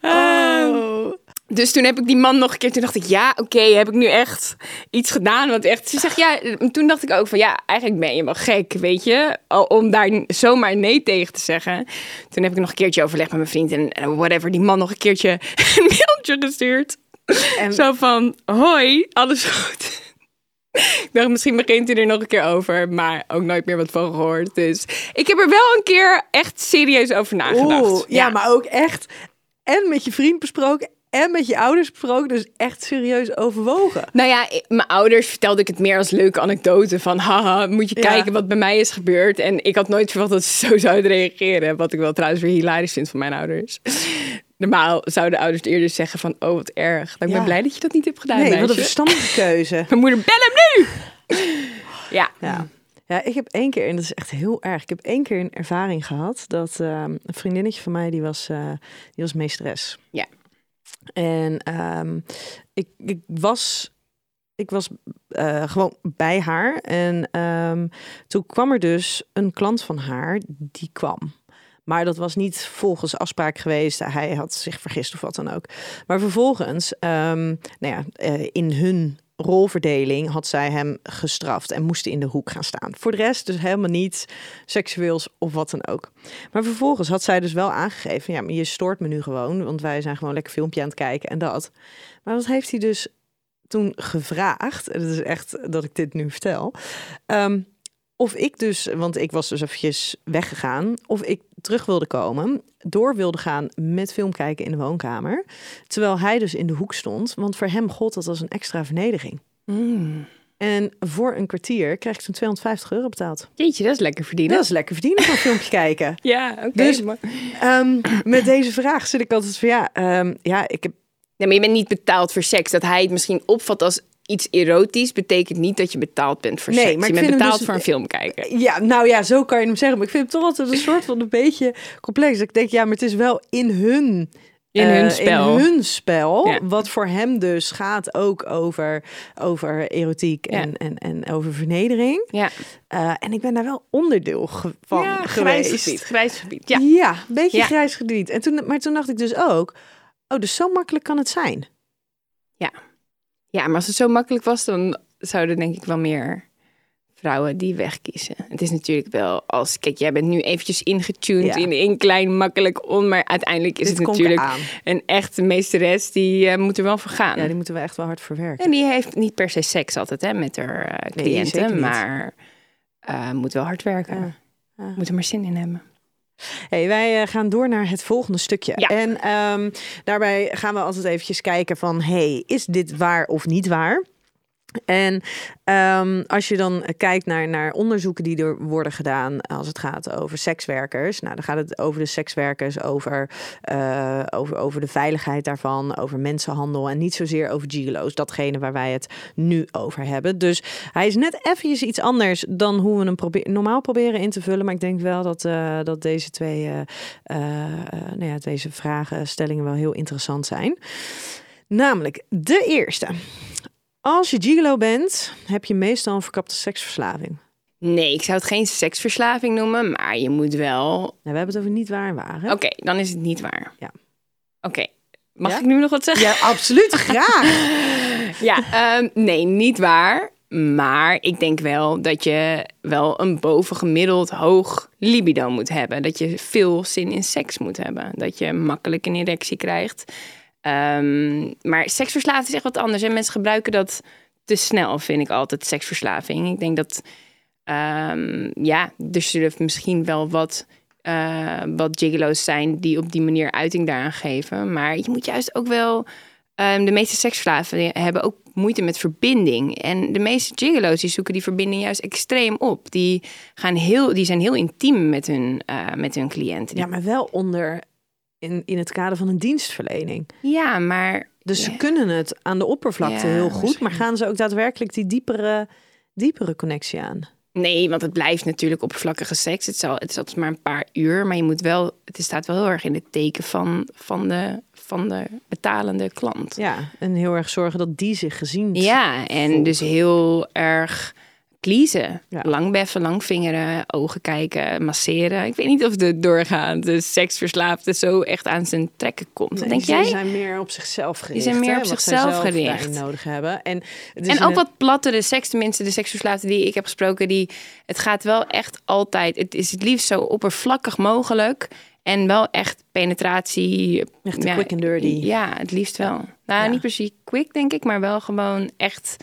Speaker 4: Oh.
Speaker 2: Dus toen heb ik die man nog een keer, toen dacht ik, ja, oké, heb ik nu echt iets gedaan? Want echt, ze zegt, ja, toen dacht ik ook van, ja, eigenlijk ben je wel gek, weet je, om daar zomaar nee tegen te zeggen. Toen heb ik nog een keertje overlegd met mijn vriend en whatever, die man nog een keertje [LAUGHS] een mailtje gestuurd.
Speaker 4: En-
Speaker 2: Zo van, hoi, alles goed? Ik dacht, misschien begint hij er nog een keer over, maar ook nooit meer wat van gehoord. Dus ik heb er wel een keer echt serieus over nagedacht.
Speaker 4: Oeh, ja, maar ook echt en met je vriend besproken en met je ouders besproken, dus echt serieus overwogen.
Speaker 2: Nou ja, mijn ouders vertelde ik het meer als leuke anekdote van haha, moet je
Speaker 4: Ja.
Speaker 2: kijken wat bij mij is gebeurd. En ik had nooit verwacht dat ze zo zouden reageren, wat ik wel trouwens weer hilarisch vind van mijn ouders. Normaal zouden ouders eerder zeggen van oh wat erg. Ik ben blij dat je dat niet hebt gedaan,
Speaker 4: Nee, wat een
Speaker 2: meisje.
Speaker 4: verstandige keuze. [LAUGHS]
Speaker 2: Mijn moeder, bel hem nu! ja.
Speaker 4: Ja. Ja, ik heb één keer, en dat is echt heel erg, ik heb één keer een ervaring gehad dat ehm, een vriendinnetje van mij, die was, eh, die was meesteres.
Speaker 2: Ja.
Speaker 4: En ehm, ik, ik was, ik was eh, gewoon bij haar en ehm, toen kwam er dus een klant van haar, die kwam. Maar dat was niet volgens afspraak geweest. Hij had zich vergist of wat dan ook. Maar vervolgens, ehm, nou ja, eh, in hun rolverdeling had zij hem gestraft en moest in de hoek gaan staan. Voor de rest dus helemaal niets seksueels of wat dan ook. Maar vervolgens had zij dus wel aangegeven, ja, maar je stoort me nu gewoon, want wij zijn gewoon lekker filmpje aan het kijken en dat. Maar wat heeft hij dus toen gevraagd? Het is echt dat ik dit nu vertel. ehm, of ik dus, want ik was dus eventjes weggegaan, of ik terug wilde komen, door wilde gaan met film kijken in de woonkamer. Terwijl hij dus in de hoek stond, want voor hem gold dat als een extra vernedering.
Speaker 2: Mm.
Speaker 4: En voor een kwartier krijg ik toen 250 euro betaald.
Speaker 2: Jeetje, dat is lekker verdienen.
Speaker 4: Dat is lekker verdienen van [LAUGHS] filmpje kijken.
Speaker 2: Ja, oké.
Speaker 4: Dus-
Speaker 2: maar...
Speaker 4: Ehm, met deze vraag zit ik altijd van ja, ehm, ja, ik heb
Speaker 2: Nee, maar je bent niet betaald voor seks. Dat hij het misschien opvat als iets erotisch, betekent niet dat je betaald bent voor
Speaker 4: Nee,
Speaker 2: seks.
Speaker 4: maar
Speaker 2: je bent betaald
Speaker 4: dus-
Speaker 2: voor een film kijken.
Speaker 4: Ja, nou ja, zo kan je hem zeggen. Maar ik vind het toch altijd een soort van een beetje complex. Ik denk, ja, maar het is wel in hun...
Speaker 2: In
Speaker 4: eh,
Speaker 2: hun spel.
Speaker 4: In hun spel.
Speaker 2: Ja.
Speaker 4: Wat voor hem dus gaat ook over, over erotiek
Speaker 2: Ja.
Speaker 4: en, en, en over vernedering.
Speaker 2: Ja,
Speaker 4: Eh, en ik ben daar wel onderdeel van
Speaker 2: ja grijs
Speaker 4: geweest.
Speaker 2: gebied. Grijs gebied. Ja.
Speaker 4: Ja, een beetje grijs gebied. En toen, maar toen dacht ik dus ook, oh, dus zo makkelijk kan het zijn.
Speaker 2: ja, maar als het zo makkelijk was, dan zouden denk ik wel meer vrouwen die wegkiezen. Het is natuurlijk wel als, kijk, jij bent nu eventjes ingetuned
Speaker 4: Ja.
Speaker 2: in een klein makkelijk on, maar uiteindelijk is
Speaker 4: Dit
Speaker 2: het natuurlijk
Speaker 4: eraan.
Speaker 2: een echte meesteres die eh, moet er wel voor gaan.
Speaker 4: Ja, die moeten we echt wel hard verwerken.
Speaker 2: En die heeft niet per se seks altijd hè, met haar eh, cliënten, maar eh, moet wel hard werken.
Speaker 4: Ja, ja.
Speaker 2: Moet er maar zin in hebben.
Speaker 4: Hey, wij eh, gaan door naar het volgende stukje.
Speaker 2: Ja.
Speaker 4: En ehm, daarbij gaan we altijd eventjes kijken van... hey, is dit waar of niet waar? En ehm, als je dan kijkt naar, naar onderzoeken die er worden gedaan als het gaat over sekswerkers, nou dan gaat het over de sekswerkers, over, eh, over, over de veiligheid daarvan, over mensenhandel en niet zozeer over gigolo's, datgene waar wij het nu over hebben. Dus hij is net eventjes iets anders dan hoe we hem normaal proberen in te vullen, maar ik denk wel dat, eh, dat deze twee, eh, eh, eh, nou ja, deze vragenstellingen wel heel interessant zijn. Namelijk de eerste. Als je gigolo bent, heb je meestal een verkapte seksverslaving.
Speaker 2: Nee, ik zou het geen seksverslaving noemen, maar je moet wel...
Speaker 4: Nou, we hebben het over niet waar en waar.
Speaker 2: Oké, dan is het niet waar.
Speaker 4: Ja.
Speaker 2: Oké, mag
Speaker 4: Ja?
Speaker 2: ik nu nog wat zeggen?
Speaker 4: Ja, absoluut. Graag. [LAUGHS]
Speaker 2: Ja, ehm, nee, niet waar. Maar ik denk wel dat je wel een bovengemiddeld hoog libido moet hebben. Dat je veel zin in seks moet hebben. Dat je makkelijk een erectie krijgt. Ehm, maar seksverslaving is echt wat anders. En mensen gebruiken dat te snel, vind ik altijd, seksverslaving. Ik denk dat, ehm, ja, er zullen misschien wel wat, eh, wat gigolo's zijn die op die manier uiting daaraan geven. Maar je moet juist ook wel... ehm, de meeste seksverslaafden hebben ook moeite met verbinding. En de meeste gigolo's die zoeken die verbinding juist extreem op. Die, gaan heel, die zijn heel intiem met hun, eh, met hun cliënten.
Speaker 4: Ja, maar wel onder in, in het kader van een dienstverlening.
Speaker 2: ja maar
Speaker 4: Dus ze kunnen het aan de oppervlakte
Speaker 2: Ja,
Speaker 4: heel goed, maar gaan ze ook daadwerkelijk die diepere, diepere connectie aan?
Speaker 2: Nee, want het blijft natuurlijk oppervlakkige seks. Het is, al, het is altijd maar een paar uur, maar je moet wel, het staat wel heel erg in het teken van, van, de, van de betalende klant.
Speaker 4: Ja, en heel erg zorgen dat die zich gezien
Speaker 2: Ja, en
Speaker 4: voelt.
Speaker 2: dus heel erg
Speaker 4: Ja.
Speaker 2: Lang beffen, lang vingeren, ogen kijken, masseren. Ik weet niet of de doorgaande seksverslaafde zo echt aan zijn trekken komt. Wat
Speaker 4: Nee,
Speaker 2: denk
Speaker 4: die
Speaker 2: jij?
Speaker 4: zijn meer op zichzelf gericht.
Speaker 2: zijn meer op zichzelf
Speaker 4: zelf
Speaker 2: gericht.
Speaker 4: nodig hebben. En, het is
Speaker 2: En ook
Speaker 4: een-
Speaker 2: wat plattere seks, tenminste de seksverslaafden die ik heb gesproken, die, het gaat wel echt altijd, het is het liefst zo oppervlakkig mogelijk en wel echt penetratie.
Speaker 4: Echt de quick and dirty.
Speaker 2: Ja, het liefst wel. Nou,
Speaker 4: Ja.
Speaker 2: niet precies quick denk ik, maar wel gewoon echt,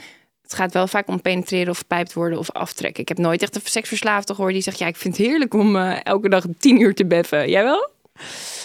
Speaker 2: het gaat wel vaak om penetreren of gepijpt worden of aftrekken. Ik heb nooit echt een seksverslaafde gehoord die zegt, ja, ik vind het heerlijk om eh, elke dag tien uur te beffen. Jij wel?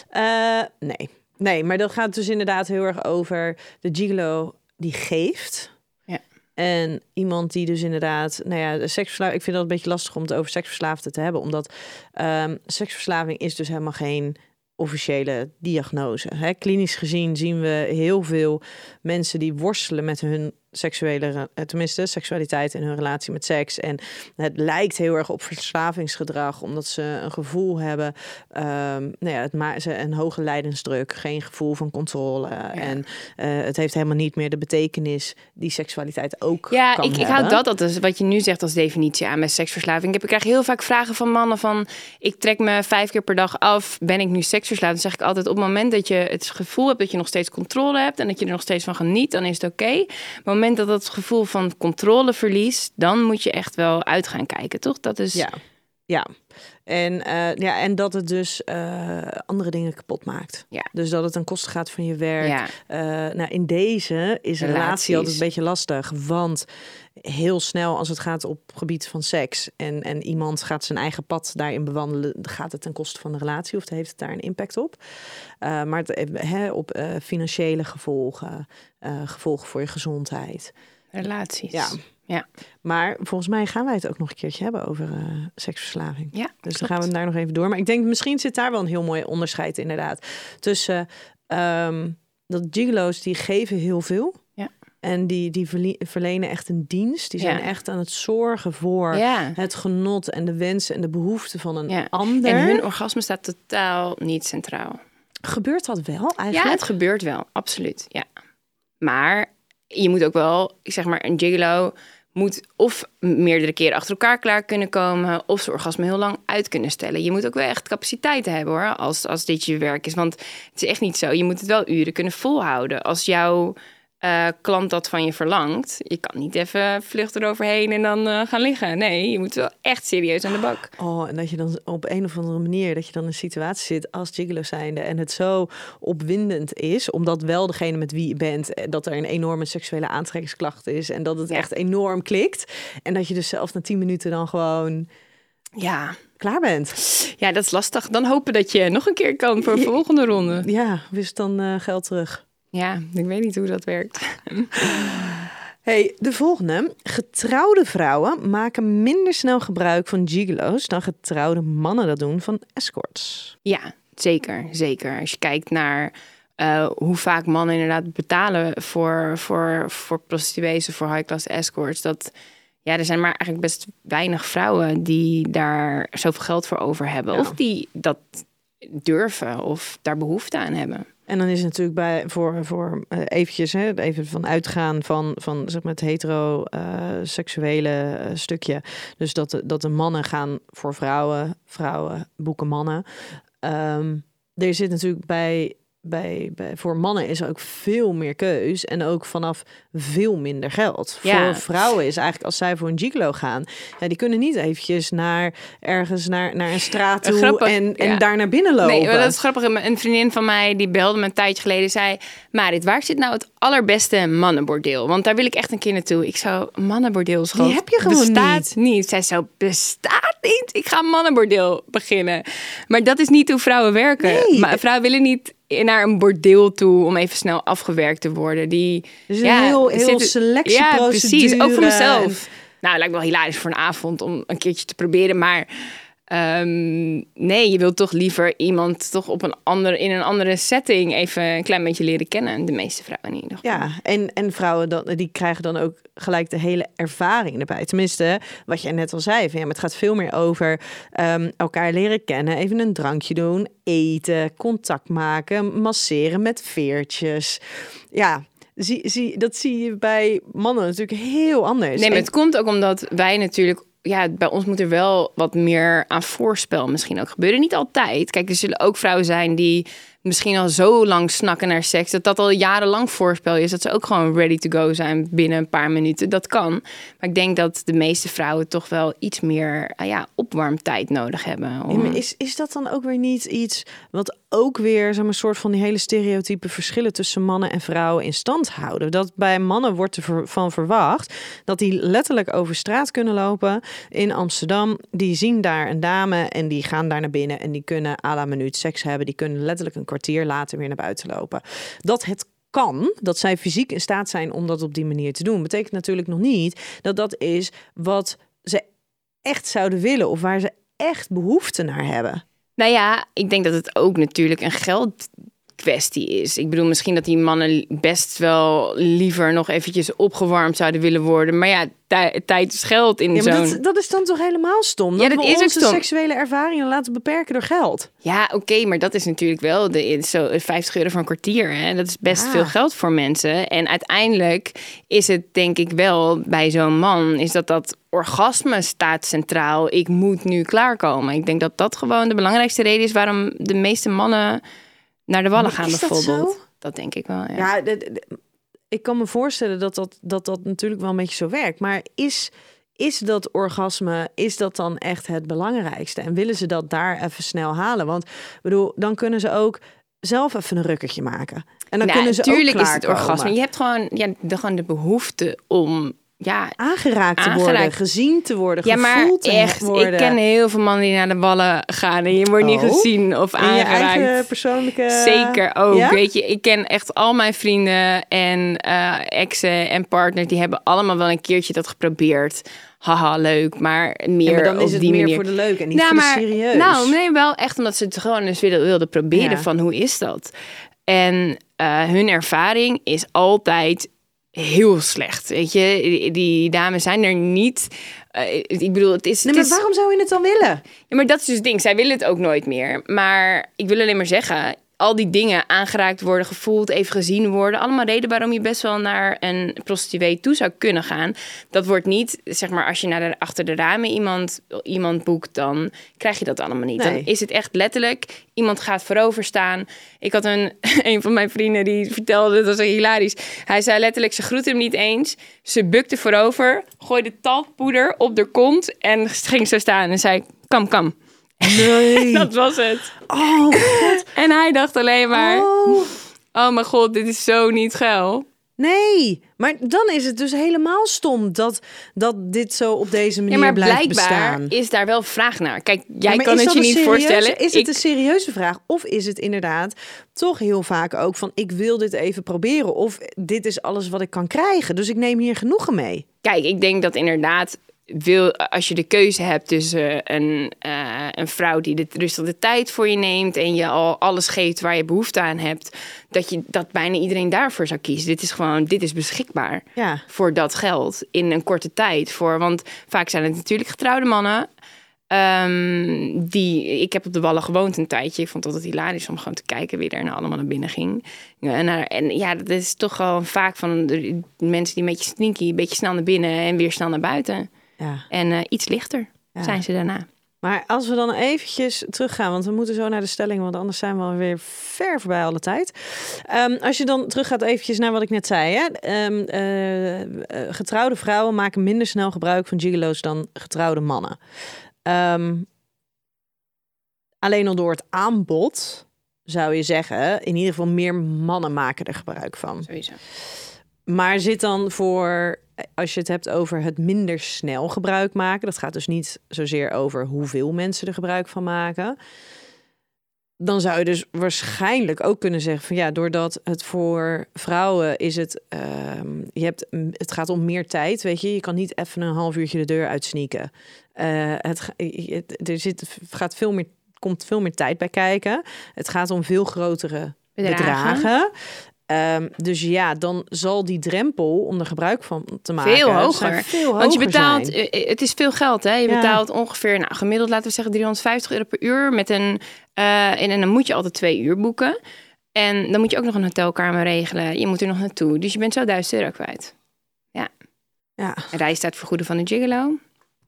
Speaker 4: Eh, nee. Nee, maar dat gaat dus inderdaad heel erg over de gigolo die geeft.
Speaker 2: Ja.
Speaker 4: En iemand die dus inderdaad, nou ja, de seksverslaving. Ik vind dat een beetje lastig om het over seksverslaafden te hebben, omdat ehm, seksverslaving is dus helemaal geen officiële diagnose. Hè? Klinisch gezien zien we heel veel mensen die worstelen met hun seksuele, eh, tenminste seksualiteit in hun relatie met seks. En het lijkt heel erg op verslavingsgedrag, omdat ze een gevoel hebben, ehm, nou ja, het ma- ze een hoge lijdensdruk, geen gevoel van controle. En eh, het heeft helemaal niet meer de betekenis die seksualiteit ook
Speaker 2: Ja,
Speaker 4: kan
Speaker 2: ik, ik
Speaker 4: hebben.
Speaker 2: hou dat altijd, wat je nu zegt als definitie aan met seksverslaving. Ik, heb, ik krijg heel vaak vragen van mannen van... ik trek me vijf keer per dag af, ben ik nu seksverslaafd? Dan zeg ik altijd, op het moment dat je het gevoel hebt... dat je nog steeds controle hebt en dat je er nog steeds van geniet... dan is het oké. Maar moment dat dat gevoel van controle verliest... dan moet je echt wel uit gaan kijken, toch? Dat is...
Speaker 4: Ja, ja. En, eh, ja, en dat het dus eh, andere dingen kapot maakt.
Speaker 2: Ja.
Speaker 4: Dus dat het ten koste gaat van je werk.
Speaker 2: Ja.
Speaker 4: Eh, nou, in deze is een relatie altijd een beetje lastig. Want heel snel als het gaat op gebied van seks... en, en iemand gaat zijn eigen pad daarin bewandelen... gaat het ten koste van de relatie of heeft het daar een impact op. Maar het, op financiële gevolgen, gevolgen voor je gezondheid...
Speaker 2: Relaties.
Speaker 4: Ja.
Speaker 2: Ja.
Speaker 4: Maar volgens mij gaan wij het ook nog een keertje hebben over eh, seksverslaving.
Speaker 2: Ja,
Speaker 4: Dus dan gaan we daar nog even door. Maar ik denk misschien zit daar wel een heel mooi onderscheid inderdaad. Tussen ehm, dat gigolo's die geven heel veel.
Speaker 2: Ja.
Speaker 4: En die, die verlenen echt een dienst. Die zijn
Speaker 2: Ja.
Speaker 4: echt aan het zorgen voor
Speaker 2: Ja.
Speaker 4: het genot en de wensen en de behoeften van een
Speaker 2: Ja.
Speaker 4: ander.
Speaker 2: En hun orgasme staat totaal niet centraal.
Speaker 4: Gebeurt dat wel
Speaker 2: Ja,
Speaker 4: eigenlijk?
Speaker 2: het gebeurt wel, absoluut. Ja. Maar je moet ook wel, ik zeg maar, een gigolo moet of meerdere keren achter elkaar klaar kunnen komen, of zijn orgasme heel lang uit kunnen stellen. Je moet ook wel echt capaciteit hebben hoor, als, als dit je werk is. Want het is echt niet zo. Je moet het wel uren kunnen volhouden. Als jouw eh, klant dat van je verlangt, je kan niet even vluchten eroverheen en dan eh, gaan liggen. Nee, je moet wel echt serieus aan de bak.
Speaker 4: Oh, en dat je dan op een of andere manier dat je dan in een situatie zit als gigolo zijnde en het zo opwindend is, omdat wel degene met wie je bent, eh, dat er een enorme seksuele aantrekkingsklacht is en dat het
Speaker 2: Ja.
Speaker 4: echt enorm klikt en dat je dus zelf na tien minuten dan gewoon
Speaker 2: Ja.
Speaker 4: klaar bent.
Speaker 2: ja, dat is lastig. Dan hopen dat je nog een keer kan voor een volgende ronde.
Speaker 4: Ja, dus dan geld terug.
Speaker 2: Ja, ik weet niet hoe dat werkt. [LAUGHS]
Speaker 4: Hey, de volgende. Getrouwde vrouwen maken minder snel gebruik van gigolo's dan getrouwde mannen dat doen van escorts.
Speaker 2: Ja, zeker, zeker. Als je kijkt naar eh, hoe vaak mannen inderdaad betalen voor, voor, voor prostituees of voor high-class escorts, dat ja, er zijn maar eigenlijk best weinig vrouwen die daar zoveel geld voor over hebben.
Speaker 4: Ja.
Speaker 2: Of die dat durven of daar behoefte aan hebben.
Speaker 4: En dan is het natuurlijk bij voor, voor eh, eventjes hè, even van uitgaan van, van zeg maar het hetero eh, seksuele eh, stukje. Dus dat dat de mannen gaan voor vrouwen, vrouwen boeken mannen. Ehm, er zit natuurlijk bij, bij, bij voor mannen is ook veel meer keus en ook vanaf veel minder geld.
Speaker 2: Ja.
Speaker 4: Voor vrouwen is eigenlijk als zij voor een gigolo gaan, ja, die kunnen niet eventjes naar ergens naar, naar een straat toe
Speaker 2: Grappig,
Speaker 4: en, en
Speaker 2: ja.
Speaker 4: daar naar binnen lopen.
Speaker 2: Nee, dat is grappig. Een vriendin van mij die belde me een tijdje geleden. Zei, Marit, waar zit nou het allerbeste mannenbordeel? Want daar wil ik echt een keer naartoe. Ik zou mannenbordeel schat,
Speaker 4: heb je gewoon
Speaker 2: bestaat niet. Zij zo, bestaat niet? Ik ga een mannenbordeel beginnen. Maar dat is niet hoe vrouwen werken.
Speaker 4: Nee.
Speaker 2: Maar vrouwen willen niet naar een bordeel toe om even snel afgewerkt te worden. Die,
Speaker 4: Dus een heel, heel selectieprocedure.
Speaker 2: Ja, precies. Ook voor
Speaker 4: en-
Speaker 2: mezelf. Nou, lijkt me wel hilarisch voor een avond om een keertje te proberen. Maar ehm, nee, je wilt toch liever iemand toch op een andere, in een andere setting even een klein beetje leren kennen. De meeste vrouwen in ieder geval.
Speaker 4: Ja, en, en vrouwen dan, die krijgen dan ook gelijk de hele ervaring erbij. Tenminste, wat jij net al zei. Van, ja, maar het gaat veel meer over ehm, elkaar leren kennen. Even een drankje doen, eten, contact maken, masseren met veertjes. Ja, zie, zie, dat zie je bij mannen natuurlijk heel anders.
Speaker 2: Nee, maar
Speaker 4: En-
Speaker 2: het komt ook omdat wij natuurlijk... Ja, bij ons moet er wel wat meer aan voorspel misschien ook gebeuren. Niet altijd. Kijk, er zullen ook vrouwen zijn die misschien al zo lang snakken naar seks... dat dat al jarenlang voorspel is. Dat ze ook gewoon ready to go zijn binnen een paar minuten. Dat kan. Maar ik denk dat de meeste vrouwen toch wel iets meer ah ja, opwarmtijd nodig hebben.
Speaker 4: Is, is dat dan ook weer niet iets wat ook weer zo'n soort van die hele stereotype verschillen tussen mannen en vrouwen in stand houden? Dat bij mannen wordt ervan verwacht dat die letterlijk over straat kunnen lopen in Amsterdam. Die zien daar een dame en die gaan daar naar binnen en die kunnen à la minuut seks hebben. Die kunnen letterlijk een kwartier later weer naar buiten lopen. Dat het kan, dat zij fysiek in staat zijn om dat op die manier te doen, betekent natuurlijk nog niet dat dat is wat ze echt zouden willen of waar ze echt behoefte naar hebben.
Speaker 2: Nou ja, ik denk dat het ook natuurlijk een geld kwestie is. Ik bedoel, misschien dat die mannen best wel liever nog eventjes opgewarmd zouden willen worden. Maar ja, tij- tijd is geld in
Speaker 4: Ja,
Speaker 2: zo'n...
Speaker 4: dat, dat is dan toch helemaal stom?
Speaker 2: Ja,
Speaker 4: dat
Speaker 2: dat
Speaker 4: we
Speaker 2: is
Speaker 4: onze
Speaker 2: stom.
Speaker 4: seksuele ervaringen laten beperken door geld.
Speaker 2: Ja, oké, maar dat is natuurlijk wel de, zo 50 euro voor een kwartier. Hè? Dat is best
Speaker 4: Ja.
Speaker 2: veel geld voor mensen. En uiteindelijk is het denk ik wel bij zo'n man... is dat dat orgasme staat centraal. Ik moet nu klaarkomen. Ik denk dat dat gewoon de belangrijkste reden is... waarom de meeste mannen naar de wallen gaan
Speaker 4: dat
Speaker 2: bijvoorbeeld. Dat denk ik wel, ja.
Speaker 4: Ja, de- de- ik kan me voorstellen dat dat, dat dat natuurlijk wel een beetje zo werkt. Maar is, is dat orgasme, is dat dan echt het belangrijkste? En willen ze dat daar even snel halen? Want bedoel, dan kunnen ze ook zelf even een rukkertje maken. En dan
Speaker 2: Nou,
Speaker 4: kunnen ze
Speaker 2: natuurlijk
Speaker 4: ook
Speaker 2: is het orgasme. Je hebt gewoon, ja, de, gewoon de behoefte om... Ja,
Speaker 4: Aangeraakt te worden,
Speaker 2: Aangeraakt.
Speaker 4: gezien te worden,
Speaker 2: Ja, maar
Speaker 4: gevoeld te
Speaker 2: echt,
Speaker 4: worden.
Speaker 2: ik ken heel veel mannen die naar de wallen gaan en je wordt niet
Speaker 4: Oh.
Speaker 2: gezien of
Speaker 4: In je
Speaker 2: aangeraakt.
Speaker 4: eigen persoonlijke...
Speaker 2: Zeker ook.
Speaker 4: Ja?
Speaker 2: Weet je, ik ken echt al mijn vrienden en eh, exen en partners, die hebben allemaal wel een keertje dat geprobeerd. Haha, leuk, maar meer
Speaker 4: Ja, maar dan is het meer
Speaker 2: manier.
Speaker 4: voor de leuk en niet
Speaker 2: nou,
Speaker 4: voor
Speaker 2: maar,
Speaker 4: serieus.
Speaker 2: Nou, nee, wel echt omdat ze het gewoon eens wilden, wilden proberen van hoe is dat. En eh, hun ervaring is altijd heel slecht. Weet je, die, dames zijn er niet. eh, ik bedoel, het is.
Speaker 4: Nee, maar
Speaker 2: is
Speaker 4: waarom zou je het dan willen?
Speaker 2: ja, maar dat is dus het ding. Zij willen het ook nooit meer. Maar ik wil alleen maar zeggen... al die dingen aangeraakt worden, gevoeld, even gezien worden... allemaal reden waarom je best wel naar een prostituee toe zou kunnen gaan. Dat wordt niet, zeg maar, als je naar de, achter de ramen iemand, iemand boekt... dan krijg je dat allemaal niet.
Speaker 4: Nee.
Speaker 2: Dan is het echt letterlijk, iemand gaat voorover staan. Ik had een, [LAUGHS] een van mijn vrienden die vertelde, dat was hilarisch... hij zei letterlijk, ze groette hem niet eens. Ze bukte voorover, gooide talkpoeder op de kont... en ging zo staan en zei, kam, kam.
Speaker 4: Nee. [LAUGHS]
Speaker 2: Dat was het.
Speaker 4: Oh, god.
Speaker 2: En hij dacht alleen maar, oh,
Speaker 4: Oh.
Speaker 2: mijn god, dit is zo niet geil.
Speaker 4: Nee, maar dan is het dus helemaal stom dat, dat dit zo op deze manier
Speaker 2: Ja, maar
Speaker 4: blijft
Speaker 2: blijkbaar
Speaker 4: bestaan.
Speaker 2: is daar wel vraag naar. Kijk, jij
Speaker 4: Ja,
Speaker 2: kan het je niet
Speaker 4: serieuze-
Speaker 2: voorstellen.
Speaker 4: Is het een serieuze vraag? Of is het inderdaad toch heel vaak ook van... ik wil dit even proberen. Of dit is alles wat ik kan krijgen. Dus ik neem hier genoegen mee.
Speaker 2: Kijk, ik denk dat inderdaad, wil, als je de keuze hebt tussen een, eh, een vrouw die de rustig de tijd voor je neemt en je al alles geeft waar je behoefte aan hebt, dat, je, dat bijna iedereen daarvoor zou kiezen. Dit is gewoon, dit is beschikbaar
Speaker 4: Ja.
Speaker 2: voor dat geld in een korte tijd. Voor, want vaak zijn het natuurlijk getrouwde mannen. ehm, die, ik heb op de Wallen gewoond een tijdje. Ik vond het altijd hilarisch om gewoon te kijken wie er nou allemaal naar binnen ging. En, naar- en ja, dat is toch gewoon vaak van de mensen die een beetje sneaky, een beetje snel naar binnen en weer snel naar buiten.
Speaker 4: Ja.
Speaker 2: En eh, iets lichter
Speaker 4: Ja.
Speaker 2: zijn ze daarna.
Speaker 4: Maar als we dan eventjes teruggaan, want we moeten zo naar de stelling, want anders zijn we alweer ver voorbij alle tijd. Ehm, als je dan teruggaat eventjes naar wat ik net zei. Hè? Ehm, eh, eh, getrouwde vrouwen maken minder snel gebruik van gigolo's dan getrouwde mannen. Ehm, alleen al door het aanbod zou je zeggen, in ieder geval meer mannen maken er gebruik van.
Speaker 2: Sowieso.
Speaker 4: Maar zit dan voor, als je het hebt over het minder snel gebruik maken, dat gaat dus niet zozeer over hoeveel mensen er gebruik van maken. Dan zou je dus waarschijnlijk ook kunnen zeggen van ja, doordat het voor vrouwen is het, ehm, je hebt, het gaat om meer tijd, weet je, je kan niet even een half uurtje de deur het, ga- het- er zit, gaat veel meer, komt veel meer tijd bij kijken. Het gaat om veel grotere
Speaker 2: Bedragen.
Speaker 4: bedragen. Ehm, dus ja, dan zal die drempel om er gebruik van te maken
Speaker 2: Veel hoger.
Speaker 4: veel
Speaker 2: Want je betaalt,
Speaker 4: zijn.
Speaker 2: eh, het is veel geld, hè? Je
Speaker 4: Ja.
Speaker 2: betaalt ongeveer, nou, gemiddeld laten we zeggen 350 euro per uur. Met een, eh, en, en dan moet je altijd twee uur boeken. En dan moet je ook nog een hotelkamer regelen. Je moet er nog naartoe. Dus je bent zo 1000 euro kwijt.
Speaker 4: Ja,
Speaker 2: Reistijd vergoeden van een gigolo.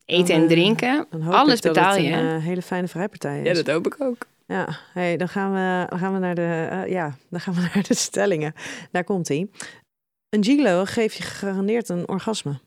Speaker 2: Eten
Speaker 4: Dan,
Speaker 2: en
Speaker 4: eh,
Speaker 2: drinken. Alles
Speaker 4: dat
Speaker 2: betaal je.
Speaker 4: een eh, hele fijne vrijpartij is.
Speaker 2: hoop ik ook.
Speaker 4: Ja, hey, dan, gaan we, dan gaan we naar de, eh, ja, dan gaan we [LAUGHS] naar de stellingen. Daar komt ie. Een gigolo geeft je gegarandeerd een orgasme.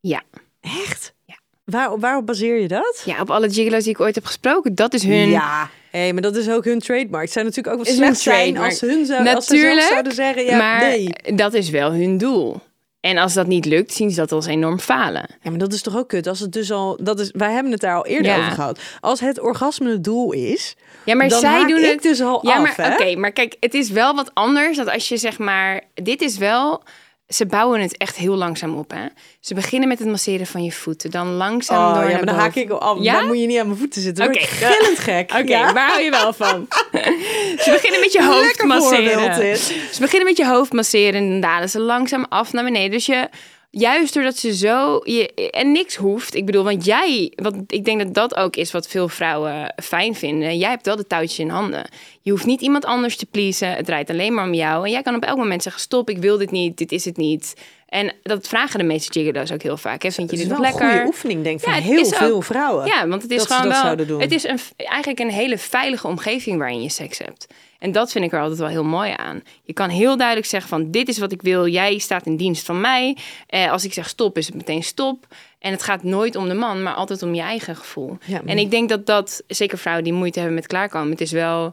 Speaker 2: Ja.
Speaker 4: Echt?
Speaker 2: Ja.
Speaker 4: Waar, waarop baseer je dat?
Speaker 2: Ja, op alle gigolo's die ik ooit heb gesproken. Dat is hun...
Speaker 4: Ja, hey, maar dat is ook hun trademark. Het zou natuurlijk ook wat slecht zijn als hun zou, als ze zelf zouden zeggen, ja,
Speaker 2: maar
Speaker 4: nee.
Speaker 2: dat is wel hun doel. En als dat niet lukt, zien ze dat als enorm falen.
Speaker 4: Ja, maar dat is toch ook kut? Als het dus al, dat is, wij hebben het daar al eerder
Speaker 2: Ja.
Speaker 4: over gehad. Als het orgasme het doel is,
Speaker 2: Ja, maar
Speaker 4: dan
Speaker 2: zij doen het
Speaker 4: dus al
Speaker 2: Ja,
Speaker 4: af,
Speaker 2: oké, maar kijk, het is wel wat anders dan als je zeg maar, dit is wel. Ze bouwen het echt heel langzaam op. Hè? Ze beginnen met het masseren van je voeten, dan langzaam
Speaker 4: Oh
Speaker 2: door
Speaker 4: ja, maar dan haak ik al.
Speaker 2: Ja?
Speaker 4: Dan moet je niet aan mijn voeten zitten.
Speaker 2: Oké,
Speaker 4: gillend gek. [LAUGHS]
Speaker 2: Oké,
Speaker 4: Ja?
Speaker 2: waar hou je wel van? [LAUGHS] ze beginnen met je hoofd
Speaker 4: Lekker
Speaker 2: masseren. Ze beginnen met je hoofd masseren en dan dalen ze langzaam af naar beneden. Dus je, juist doordat ze zo je, en niks hoeft. Ik bedoel, want jij, want ik denk dat dat ook is wat veel vrouwen fijn vinden. Jij hebt wel de touwtjes in handen. Je hoeft niet iemand anders te pleasen. Het draait alleen maar om jou. En jij kan op elk moment zeggen: stop, ik wil dit niet, dit is het niet. En dat vragen de meeste gigolo's ook heel vaak. Hè? Vind je dit nog
Speaker 4: een
Speaker 2: lekker?
Speaker 4: goede oefening, denk ik,
Speaker 2: Ja,
Speaker 4: van
Speaker 2: het
Speaker 4: heel
Speaker 2: ook-
Speaker 4: veel vrouwen.
Speaker 2: Ja, want het is gewoon
Speaker 4: dat
Speaker 2: wel. Het is een, eigenlijk een hele veilige omgeving waarin je seks hebt. En dat vind ik er altijd wel heel mooi aan. Je kan heel duidelijk zeggen van dit is wat ik wil. Jij staat in dienst van mij. Eh, als ik zeg stop, is het meteen stop. En het gaat nooit om de man, maar altijd om je eigen gevoel.
Speaker 4: Ja, maar-
Speaker 2: En ik denk dat dat, zeker vrouwen die moeite hebben met klaarkomen, het is wel.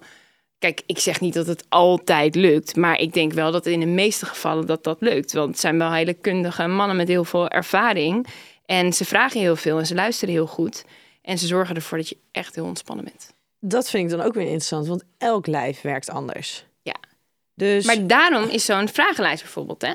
Speaker 2: Kijk, ik zeg niet dat het altijd lukt, maar ik denk wel dat in de meeste gevallen dat dat lukt. Want het zijn wel hele kundige mannen met heel veel ervaring. En ze vragen heel veel en ze luisteren heel goed. En ze zorgen ervoor dat je echt heel ontspannen bent.
Speaker 4: Dat vind ik dan ook weer interessant, want elk lijf werkt anders.
Speaker 2: Ja.
Speaker 4: Dus,
Speaker 2: Maar daarom is zo'n vragenlijst bijvoorbeeld, hè?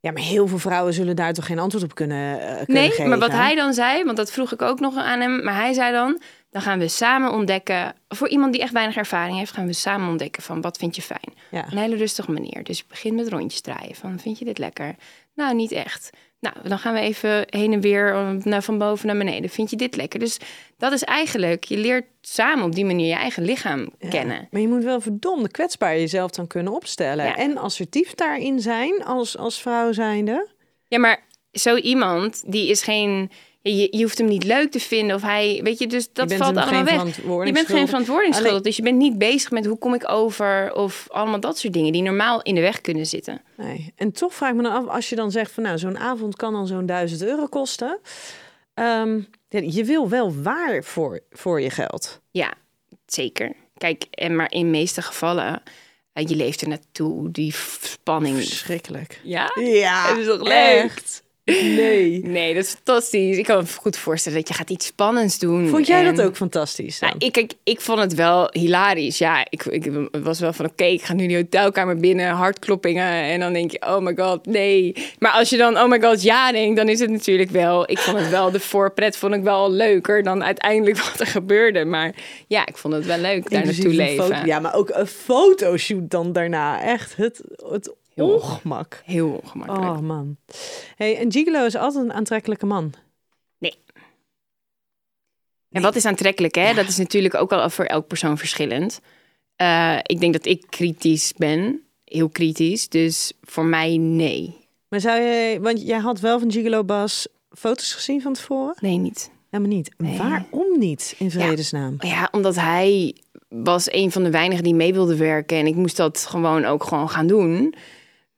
Speaker 4: ja, maar heel veel vrouwen zullen daar toch geen antwoord op kunnen, eh, kunnen
Speaker 2: Nee,
Speaker 4: geven.
Speaker 2: maar wat hij dan zei, want dat vroeg ik ook nog aan hem. Maar hij zei dan, dan gaan we samen ontdekken... Voor iemand die echt weinig ervaring heeft, gaan we samen ontdekken van wat vind je fijn.
Speaker 4: Ja.
Speaker 2: Een hele rustige manier. Dus je begint met rondjes draaien. Van, vind je dit lekker? Nou, niet echt. Nou, dan gaan we even heen en weer naar van boven naar beneden. Vind je dit lekker? Dus dat is eigenlijk, je leert samen op die manier je eigen lichaam kennen.
Speaker 4: Maar je moet wel verdomde kwetsbaar jezelf dan kunnen opstellen.
Speaker 2: Ja.
Speaker 4: En assertief daarin zijn als, als vrouw zijnde.
Speaker 2: Ja, maar zo iemand, die is geen... Je, je hoeft hem niet leuk te vinden of hij... Weet je, dus dat
Speaker 4: bent
Speaker 2: valt allemaal
Speaker 4: geen
Speaker 2: weg. Je bent geen
Speaker 4: schuldig.
Speaker 2: verantwoording
Speaker 4: Alleen-
Speaker 2: schuldig. Dus je bent niet bezig met hoe kom ik over... of allemaal dat soort dingen die normaal in de weg kunnen zitten.
Speaker 4: Nee. En toch vraag ik me dan af, als je dan zegt van nou, zo'n avond kan dan zo'n duizend euro kosten. Ja, je wil wel waar voor, voor je geld.
Speaker 2: Ja, zeker. Kijk, en maar in de meeste gevallen... eh, je leeft er naartoe, die spanning.
Speaker 4: Verschrikkelijk.
Speaker 2: Ja?
Speaker 4: Ja,
Speaker 2: Het is toch leuk?
Speaker 4: echt. Nee.
Speaker 2: Nee, dat is fantastisch. Ik kan me goed voorstellen dat je gaat iets spannends doen.
Speaker 4: Vond jij
Speaker 2: en-
Speaker 4: dat ook fantastisch?
Speaker 2: Nou, ik, kijk, ik vond het wel hilarisch. Ja, ik, ik was wel van oké, ik ga nu die hotelkamer binnen, hartkloppingen. En dan denk je, oh my god, nee. Maar als je dan, oh my god, ja denkt, dan is het natuurlijk wel... Ik vond het wel, de voorpret vond ik wel leuker dan uiteindelijk [LAUGHS] wat er gebeurde. Maar ja, ik vond het wel leuk daar
Speaker 4: Inclusief
Speaker 2: naartoe leven.
Speaker 4: foto- ja, maar ook een fotoshoot dan daarna. Echt het, het
Speaker 2: Heel
Speaker 4: ongemak.
Speaker 2: Heel ongemakkelijk.
Speaker 4: Oh man. Hey, een gigolo is altijd een aantrekkelijke man.
Speaker 2: En wat is aantrekkelijk, hè? Dat is natuurlijk ook al voor elk persoon verschillend. Eh, ik denk dat ik kritisch ben, heel kritisch. Dus voor mij nee.
Speaker 4: Maar zou je, want jij had wel van Gigolo Bas foto's gezien van tevoren?
Speaker 2: Nee, niet.
Speaker 4: Helemaal niet.
Speaker 2: Nee.
Speaker 4: Waarom niet, in vredesnaam?
Speaker 2: Ja, omdat hij was een van de weinigen die mee wilde werken. En ik moest dat gewoon ook gewoon gaan doen.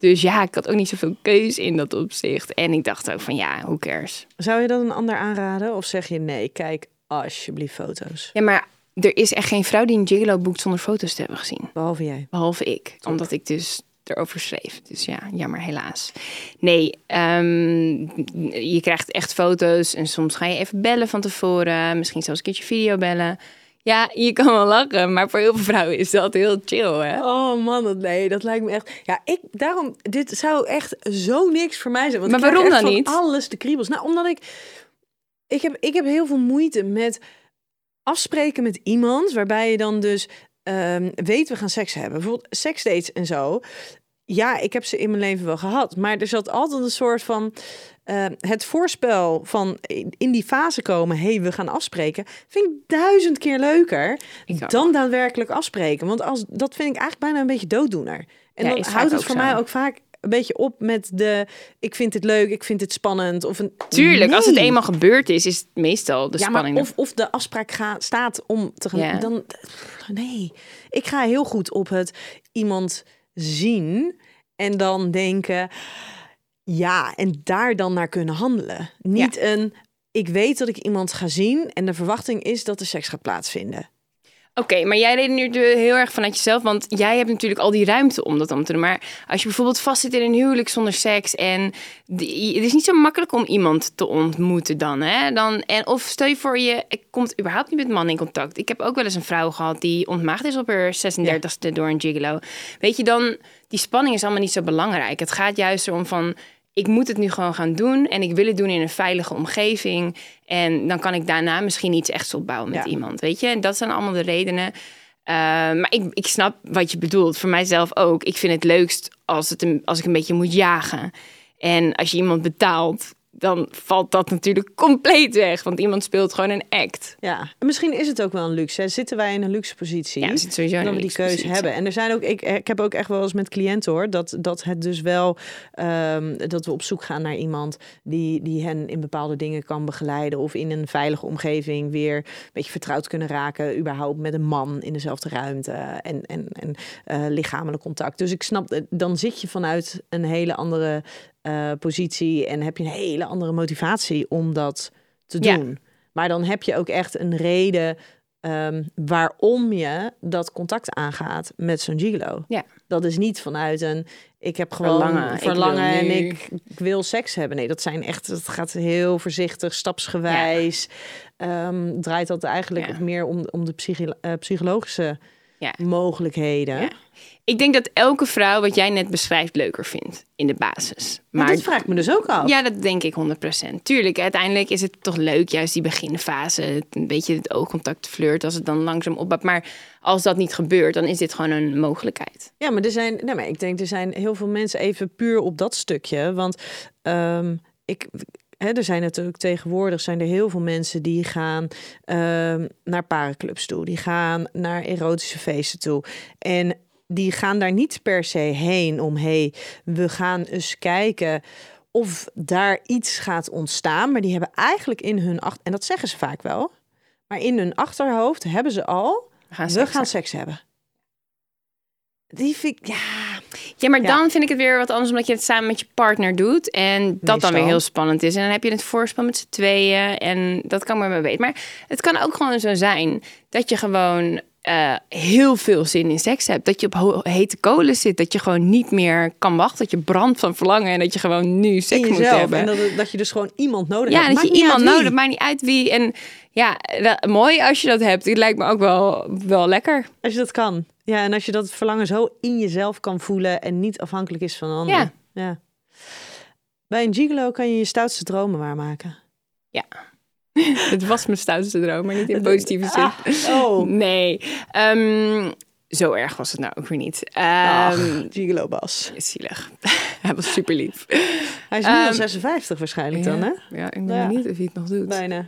Speaker 2: Dus ja, ik had ook niet zoveel keus in dat opzicht. En ik dacht ook van ja, who cares?
Speaker 4: Zou je dat een ander aanraden? Of zeg je nee, kijk alsjeblieft foto's.
Speaker 2: Ja, maar er is echt geen vrouw die een gigolo boekt zonder foto's te hebben gezien.
Speaker 4: Behalve jij.
Speaker 2: Behalve ik, omdat ik dus erover schreef. Dus ja, jammer helaas. Nee, ehm, je krijgt echt foto's en soms ga je even bellen van tevoren. Misschien zelfs een keertje video bellen. Ja, je kan wel lachen, maar voor heel veel vrouwen is dat heel chill, hè?
Speaker 4: Oh man, dat, nee, dat lijkt me echt... Ja, ik, daarom, dit zou echt zo niks voor mij zijn. Want
Speaker 2: Maar
Speaker 4: ik
Speaker 2: waarom dan
Speaker 4: van
Speaker 2: niet?
Speaker 4: alles de kriebels. Nou, omdat ik... Ik heb, ik heb heel veel moeite met afspreken met iemand... waarbij je dan dus ehm, weet, we gaan seks hebben. Bijvoorbeeld seksdates en zo. Ja, ik heb ze in mijn leven wel gehad. Maar er zat altijd een soort van... eh, het voorspel van in die fase komen... hé, hey, we gaan afspreken... vind ik duizend keer leuker
Speaker 2: Ik
Speaker 4: dan daadwerkelijk afspreken. Want als, dat vind ik eigenlijk bijna een beetje dooddoener. En
Speaker 2: Ja,
Speaker 4: dan houdt het voor
Speaker 2: zo.
Speaker 4: mij ook vaak een beetje op met de... ik vind het leuk, ik vind het spannend. Of een,
Speaker 2: Tuurlijk, als het eenmaal gebeurd is, is het meestal de
Speaker 4: Ja,
Speaker 2: spanning.
Speaker 4: maar of, of de afspraak ga, staat om te gaan...
Speaker 2: Ja.
Speaker 4: Dan, nee, ik ga heel goed op het iemand zien... en dan denken... ja, en daar dan naar kunnen handelen. Niet een... ik weet dat ik iemand ga zien... en de verwachting is dat er seks gaat plaatsvinden.
Speaker 2: Oké, maar jij redeneert er heel erg vanuit jezelf, want jij hebt natuurlijk al die ruimte om dat allemaal te doen. Maar als je bijvoorbeeld vastzit in een huwelijk zonder seks en die, het is niet zo makkelijk om iemand te ontmoeten dan, hè? Dan, en, of stel je voor, je komt überhaupt niet met man in contact. Ik heb ook wel eens een vrouw gehad die ontmaagd is op haar 36e door een gigolo. Weet je, dan, die spanning is allemaal niet zo belangrijk. Het gaat juist erom van, ik moet het nu gewoon gaan doen en ik wil het doen in een veilige omgeving. En dan kan ik daarna misschien iets echt opbouwen met
Speaker 4: Ja.
Speaker 2: iemand, weet je. En dat zijn allemaal de redenen. Eh, maar ik, ik snap wat je bedoelt. Voor mijzelf ook. Ik vind het leukst als, het een, als ik een beetje moet jagen. En als je iemand betaalt, dan valt dat natuurlijk compleet weg. Want iemand speelt gewoon een act.
Speaker 4: Ja, en misschien is het ook wel een luxe. Hè? Zitten wij in een luxe positie?
Speaker 2: Ja, we zitten sowieso in
Speaker 4: dat
Speaker 2: een
Speaker 4: we die keuze hebben. En er zijn ook, ik, ik heb ook echt wel eens met cliënten hoor, dat, dat het dus wel, ehm, dat we op zoek gaan naar iemand die, die hen in bepaalde dingen kan begeleiden. Of in een veilige omgeving weer een beetje vertrouwd kunnen raken. Überhaupt met een man in dezelfde ruimte. En, en, en eh, lichamelijk contact. Dus ik snap, eh, dan zit je vanuit een hele andere eh, positie. En heb je een hele andere motivatie om dat te
Speaker 2: Ja.
Speaker 4: doen. Maar dan heb je ook echt een reden ehm, waarom je dat contact aangaat met zo'n gigolo.
Speaker 2: Ja.
Speaker 4: Dat is niet vanuit een, ik heb gewoon
Speaker 2: Verlangen,
Speaker 4: verlangen,
Speaker 2: ik
Speaker 4: en ik, ik wil seks hebben. Nee, dat zijn echt, het gaat heel voorzichtig, stapsgewijs. Ehm, draait dat eigenlijk
Speaker 2: Ja.
Speaker 4: meer om, om de psychi- eh, psychologische
Speaker 2: Ja.
Speaker 4: mogelijkheden.
Speaker 2: Ja. Ik denk dat elke vrouw wat jij net beschrijft leuker vindt in de basis.
Speaker 4: Maar dat vraag ik me dus ook af.
Speaker 2: Ja, dat denk ik 100%. Tuurlijk, uiteindelijk is het toch leuk, juist die beginfase. Een beetje het oogcontact flirt als het dan langzaam opbouwt. Maar als dat niet gebeurt, dan is dit gewoon een mogelijkheid.
Speaker 4: Ja, maar er zijn, nee, maar ik denk er zijn heel veel mensen even puur op dat stukje. Want ehm, ik, hè, er zijn natuurlijk tegenwoordig zijn er heel veel mensen die gaan ehm, naar parenclubs toe, die gaan naar erotische feesten toe. En die gaan daar niet per se heen om hey, we gaan eens kijken of daar iets gaat ontstaan, maar die hebben eigenlijk in hun achter en dat zeggen ze vaak wel, maar in hun achterhoofd hebben ze al
Speaker 2: We gaan
Speaker 4: we
Speaker 2: seks
Speaker 4: gaan seks hebben. Die vind ik, ja,
Speaker 2: Ja, maar
Speaker 4: Ja.
Speaker 2: dan vind ik het weer wat anders omdat je het samen met je partner doet. En dat dan weer heel spannend is. En dan heb je het voorspel met z'n tweeën. En dat kan maar maar weten. Maar het kan ook gewoon zo zijn dat je gewoon eh, heel veel zin in seks hebt. Dat je op hete kolen zit. Dat je gewoon niet meer kan wachten. Dat je brandt van verlangen. En dat je gewoon nu seks moet hebben.
Speaker 4: En dat, dat je dus gewoon iemand nodig
Speaker 2: ja,
Speaker 4: hebt.
Speaker 2: dat je iemand nodig. Maakt niet uit wie. En ja, dat- mooi als je dat hebt. Het lijkt me ook wel, wel lekker.
Speaker 4: Als je dat kan. Ja, en als je dat verlangen zo in jezelf kan voelen en niet afhankelijk is van een ander.
Speaker 2: Ja.
Speaker 4: ja. Bij een gigolo kan je je stoutste dromen waarmaken. [LAUGHS]
Speaker 2: Het was mijn stoutste droom, maar niet in positieve zin.
Speaker 4: Ah, oh. [LAUGHS]
Speaker 2: Nee, Ehm, zo erg was het nou ook weer niet.
Speaker 4: Ach,
Speaker 2: Ehm
Speaker 4: gigolo Bas.
Speaker 2: zielig. [LAUGHS] Hij was super lief.
Speaker 4: Hij is nu al
Speaker 2: Ehm,
Speaker 4: 56 waarschijnlijk dan, hè?
Speaker 2: Ja, ik
Speaker 4: Ja.
Speaker 2: benieuwd of hij het nog doet.
Speaker 4: Bijna.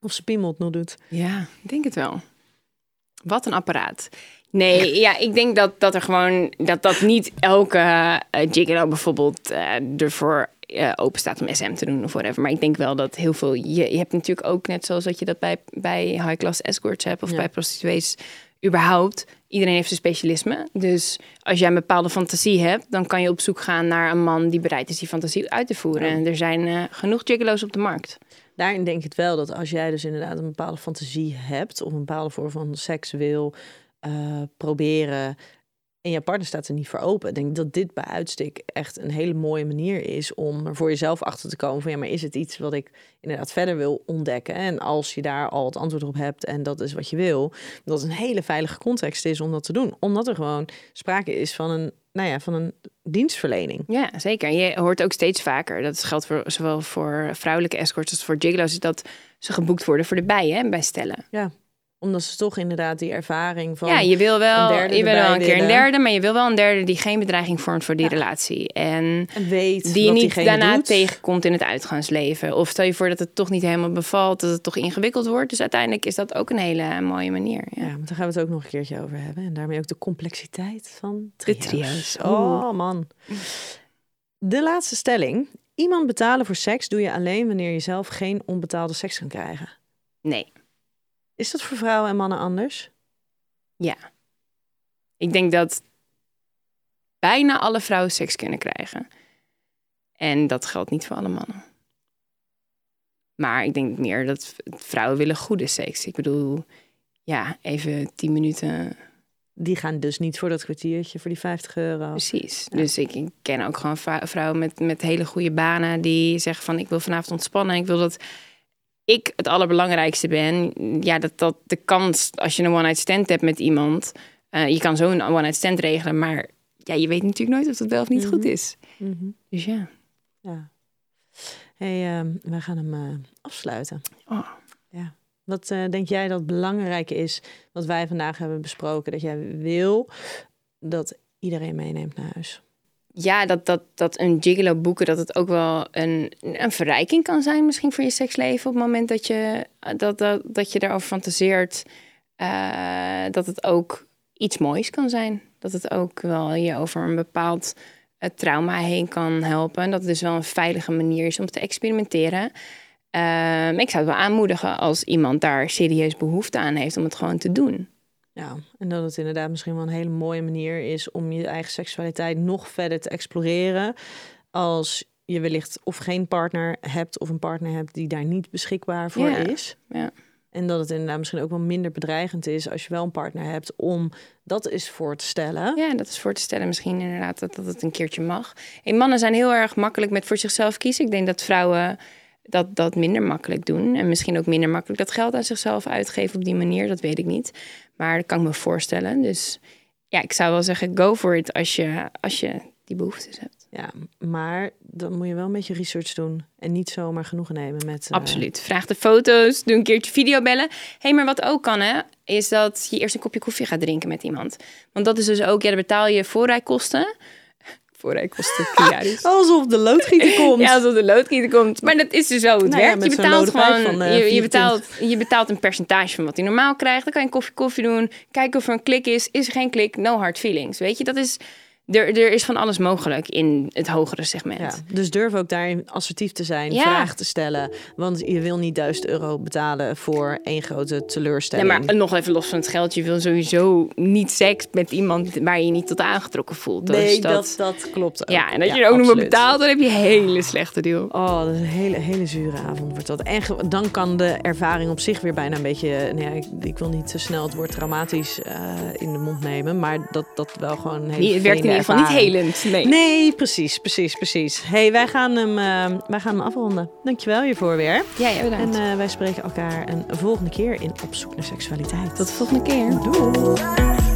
Speaker 4: Of ze nog doet.
Speaker 2: Ja, ik denk het wel. Wat een apparaat. Nee, ja, ik denk dat, dat er gewoon dat dat niet elke eh gigolo bijvoorbeeld eh, ervoor eh, open staat om SM te doen of whatever. Maar ik denk wel dat heel veel. Je, je hebt natuurlijk ook net zoals dat je dat bij, bij high-class escorts hebt of
Speaker 4: Ja.
Speaker 2: bij prostituees überhaupt. Iedereen heeft zijn specialisme. Dus als jij een bepaalde fantasie hebt, dan kan je op zoek gaan naar een man die bereid is die fantasie uit te voeren. En er zijn eh, genoeg gigolo's op de markt.
Speaker 4: Daarin denk ik het wel dat als jij dus inderdaad een bepaalde fantasie hebt... of een bepaalde vorm van seks wil eh, proberen... en je partner staat er niet voor open... denk ik dat dit bij uitstek echt een hele mooie manier is... om er voor jezelf achter te komen van... ja, maar is het iets wat ik inderdaad verder wil ontdekken? En als je daar al het antwoord op hebt en dat is wat je wil... dat het een hele veilige context is om dat te doen. Omdat er gewoon sprake is van een, nou ja, van een dienstverlening.
Speaker 2: Ja, zeker. Je hoort ook steeds vaker, dat geldt voor, zowel voor vrouwelijke escorts als voor gigolo's, dat ze geboekt worden voor de bijen hè, bij stellen.
Speaker 4: Omdat ze toch inderdaad die ervaring van...
Speaker 2: ja, je wil wel,
Speaker 4: een derde
Speaker 2: je wil wel een keer een derde, maar je wil wel een derde die geen bedreiging vormt voor die relatie. En
Speaker 4: en weet
Speaker 2: die je
Speaker 4: wat
Speaker 2: niet daarna
Speaker 4: doet.
Speaker 2: tegenkomt in het uitgaansleven. Of stel je voor dat het toch niet helemaal bevalt, dat het toch ingewikkeld wordt. Dus uiteindelijk is dat ook een hele mooie manier. Ja.
Speaker 4: Ja, maar daar gaan we het ook nog een keertje over hebben. En daarmee ook de complexiteit van
Speaker 2: De
Speaker 4: trio's.
Speaker 2: trio's.
Speaker 4: Oh, man. De laatste stelling. Iemand betalen voor seks doe je alleen wanneer je zelf geen onbetaalde seks kan krijgen.
Speaker 2: Nee,
Speaker 4: Is dat voor vrouwen en mannen anders?
Speaker 2: ja. Ik denk dat bijna alle vrouwen seks kunnen krijgen. En dat geldt niet voor alle mannen. Maar ik denk meer dat vrouwen willen goede seks. Ik bedoel, ja, even tien minuten.
Speaker 4: Die gaan dus niet voor dat kwartiertje, voor die 50 euro.
Speaker 2: Precies. Dus ik, ik ken ook gewoon vrou- vrouwen met, met hele goede banen die zeggen van ik wil vanavond ontspannen. Ik wil dat ik het allerbelangrijkste ben. Ja, dat, dat de kans als je een one-night stand hebt met iemand. eh, je kan zo'n one-night stand regelen, maar ja, je weet natuurlijk nooit of het wel of niet goed is.
Speaker 4: Mhm.
Speaker 2: Dus ja.
Speaker 4: Ja. hey, ehm, wij gaan hem eh, afsluiten.
Speaker 2: Oh.
Speaker 4: Ja. Wat eh, denk jij dat belangrijk is, wat wij vandaag hebben besproken, dat jij wil dat iedereen meeneemt naar huis?
Speaker 2: Ja, dat, dat, dat een gigolo boeken, dat het ook wel een, een verrijking kan zijn misschien voor je seksleven. Op het moment dat je, dat, dat, dat je daarover fantaseert, eh, dat het ook iets moois kan zijn. Dat het ook wel je over een bepaald eh, trauma heen kan helpen. En dat het dus wel een veilige manier is om te experimenteren. Ehm, ik zou het wel aanmoedigen als iemand daar serieus behoefte aan heeft om het gewoon te doen.
Speaker 4: Ja, en dat het inderdaad misschien wel een hele mooie manier is om je eigen seksualiteit nog verder te exploreren. Als je wellicht of geen partner hebt of een partner hebt die daar niet beschikbaar voor
Speaker 2: Ja,
Speaker 4: is.
Speaker 2: ja.
Speaker 4: En dat het inderdaad misschien ook wel minder bedreigend is als je wel een partner hebt om dat eens voor te stellen.
Speaker 2: Ja, dat is voor te stellen misschien inderdaad dat, dat het een keertje mag. En mannen zijn heel erg makkelijk met voor zichzelf kiezen. Ik denk dat vrouwen dat, dat minder makkelijk doen. En misschien ook minder makkelijk dat geld aan zichzelf uitgeven op die manier. Dat weet ik niet. Maar dat kan ik me voorstellen. Dus ja, ik zou wel zeggen, go for it als je, als je die behoeftes hebt.
Speaker 4: Ja, maar dan moet je wel een beetje research doen en niet zomaar genoegen nemen met. eh,
Speaker 2: Absoluut. Vraag de foto's, doe een keertje videobellen. Hé, hey, maar wat ook kan, hè, is dat je eerst een kopje koffie gaat drinken met iemand. Want dat is dus ook, ja, dan betaal je voorrijkosten. Voorrijkosten, ja, dus.
Speaker 4: Alsof de loodgieter [LAUGHS] komt.
Speaker 2: Ja, alsof de loodgieter komt. Maar dat is dus zo het
Speaker 4: Nou ja,
Speaker 2: werkt.
Speaker 4: met
Speaker 2: je betaalt gewoon,
Speaker 4: van, eh,
Speaker 2: je, je,
Speaker 4: 4
Speaker 2: betaalt, je betaalt een percentage van wat hij normaal krijgt. Dan kan je een koffie koffie doen. Kijken of er een klik is. Is er geen klik? No hard feelings. Weet je, dat is... Er, er is van alles mogelijk in het hogere segment.
Speaker 4: Ja, dus durf ook daarin assertief te zijn,
Speaker 2: Ja.
Speaker 4: vragen te stellen. Want je wil niet 1000 euro betalen voor één grote
Speaker 2: Nee,
Speaker 4: teleurstelling.
Speaker 2: maar nog even los van het geld. Je wil sowieso niet seks met iemand waar je je niet tot aangetrokken voelt. Dus
Speaker 4: nee, dat, dat, klopt ook.
Speaker 2: Ja, en als je er ook nog maar betaalt, dan heb je een hele slechte deal.
Speaker 4: Oh, dat is een hele, hele zure avond wordt dat. En dan kan de ervaring op zich weer bijna een beetje... Nou ja, ik, ik wil niet te snel het woord traumatisch eh, in de mond nemen. Maar dat dat wel gewoon een hele
Speaker 2: Die, het werkt in ieder geval niet helend. Nee.
Speaker 4: Nee, precies, precies, precies. hey, wij gaan hem, eh, wij gaan hem afronden. Dankjewel hiervoor weer.
Speaker 2: Ja, ja, bedankt.
Speaker 4: En eh, wij spreken elkaar een volgende keer in Op zoek naar seksualiteit.
Speaker 2: Tot de volgende keer.
Speaker 4: Doei.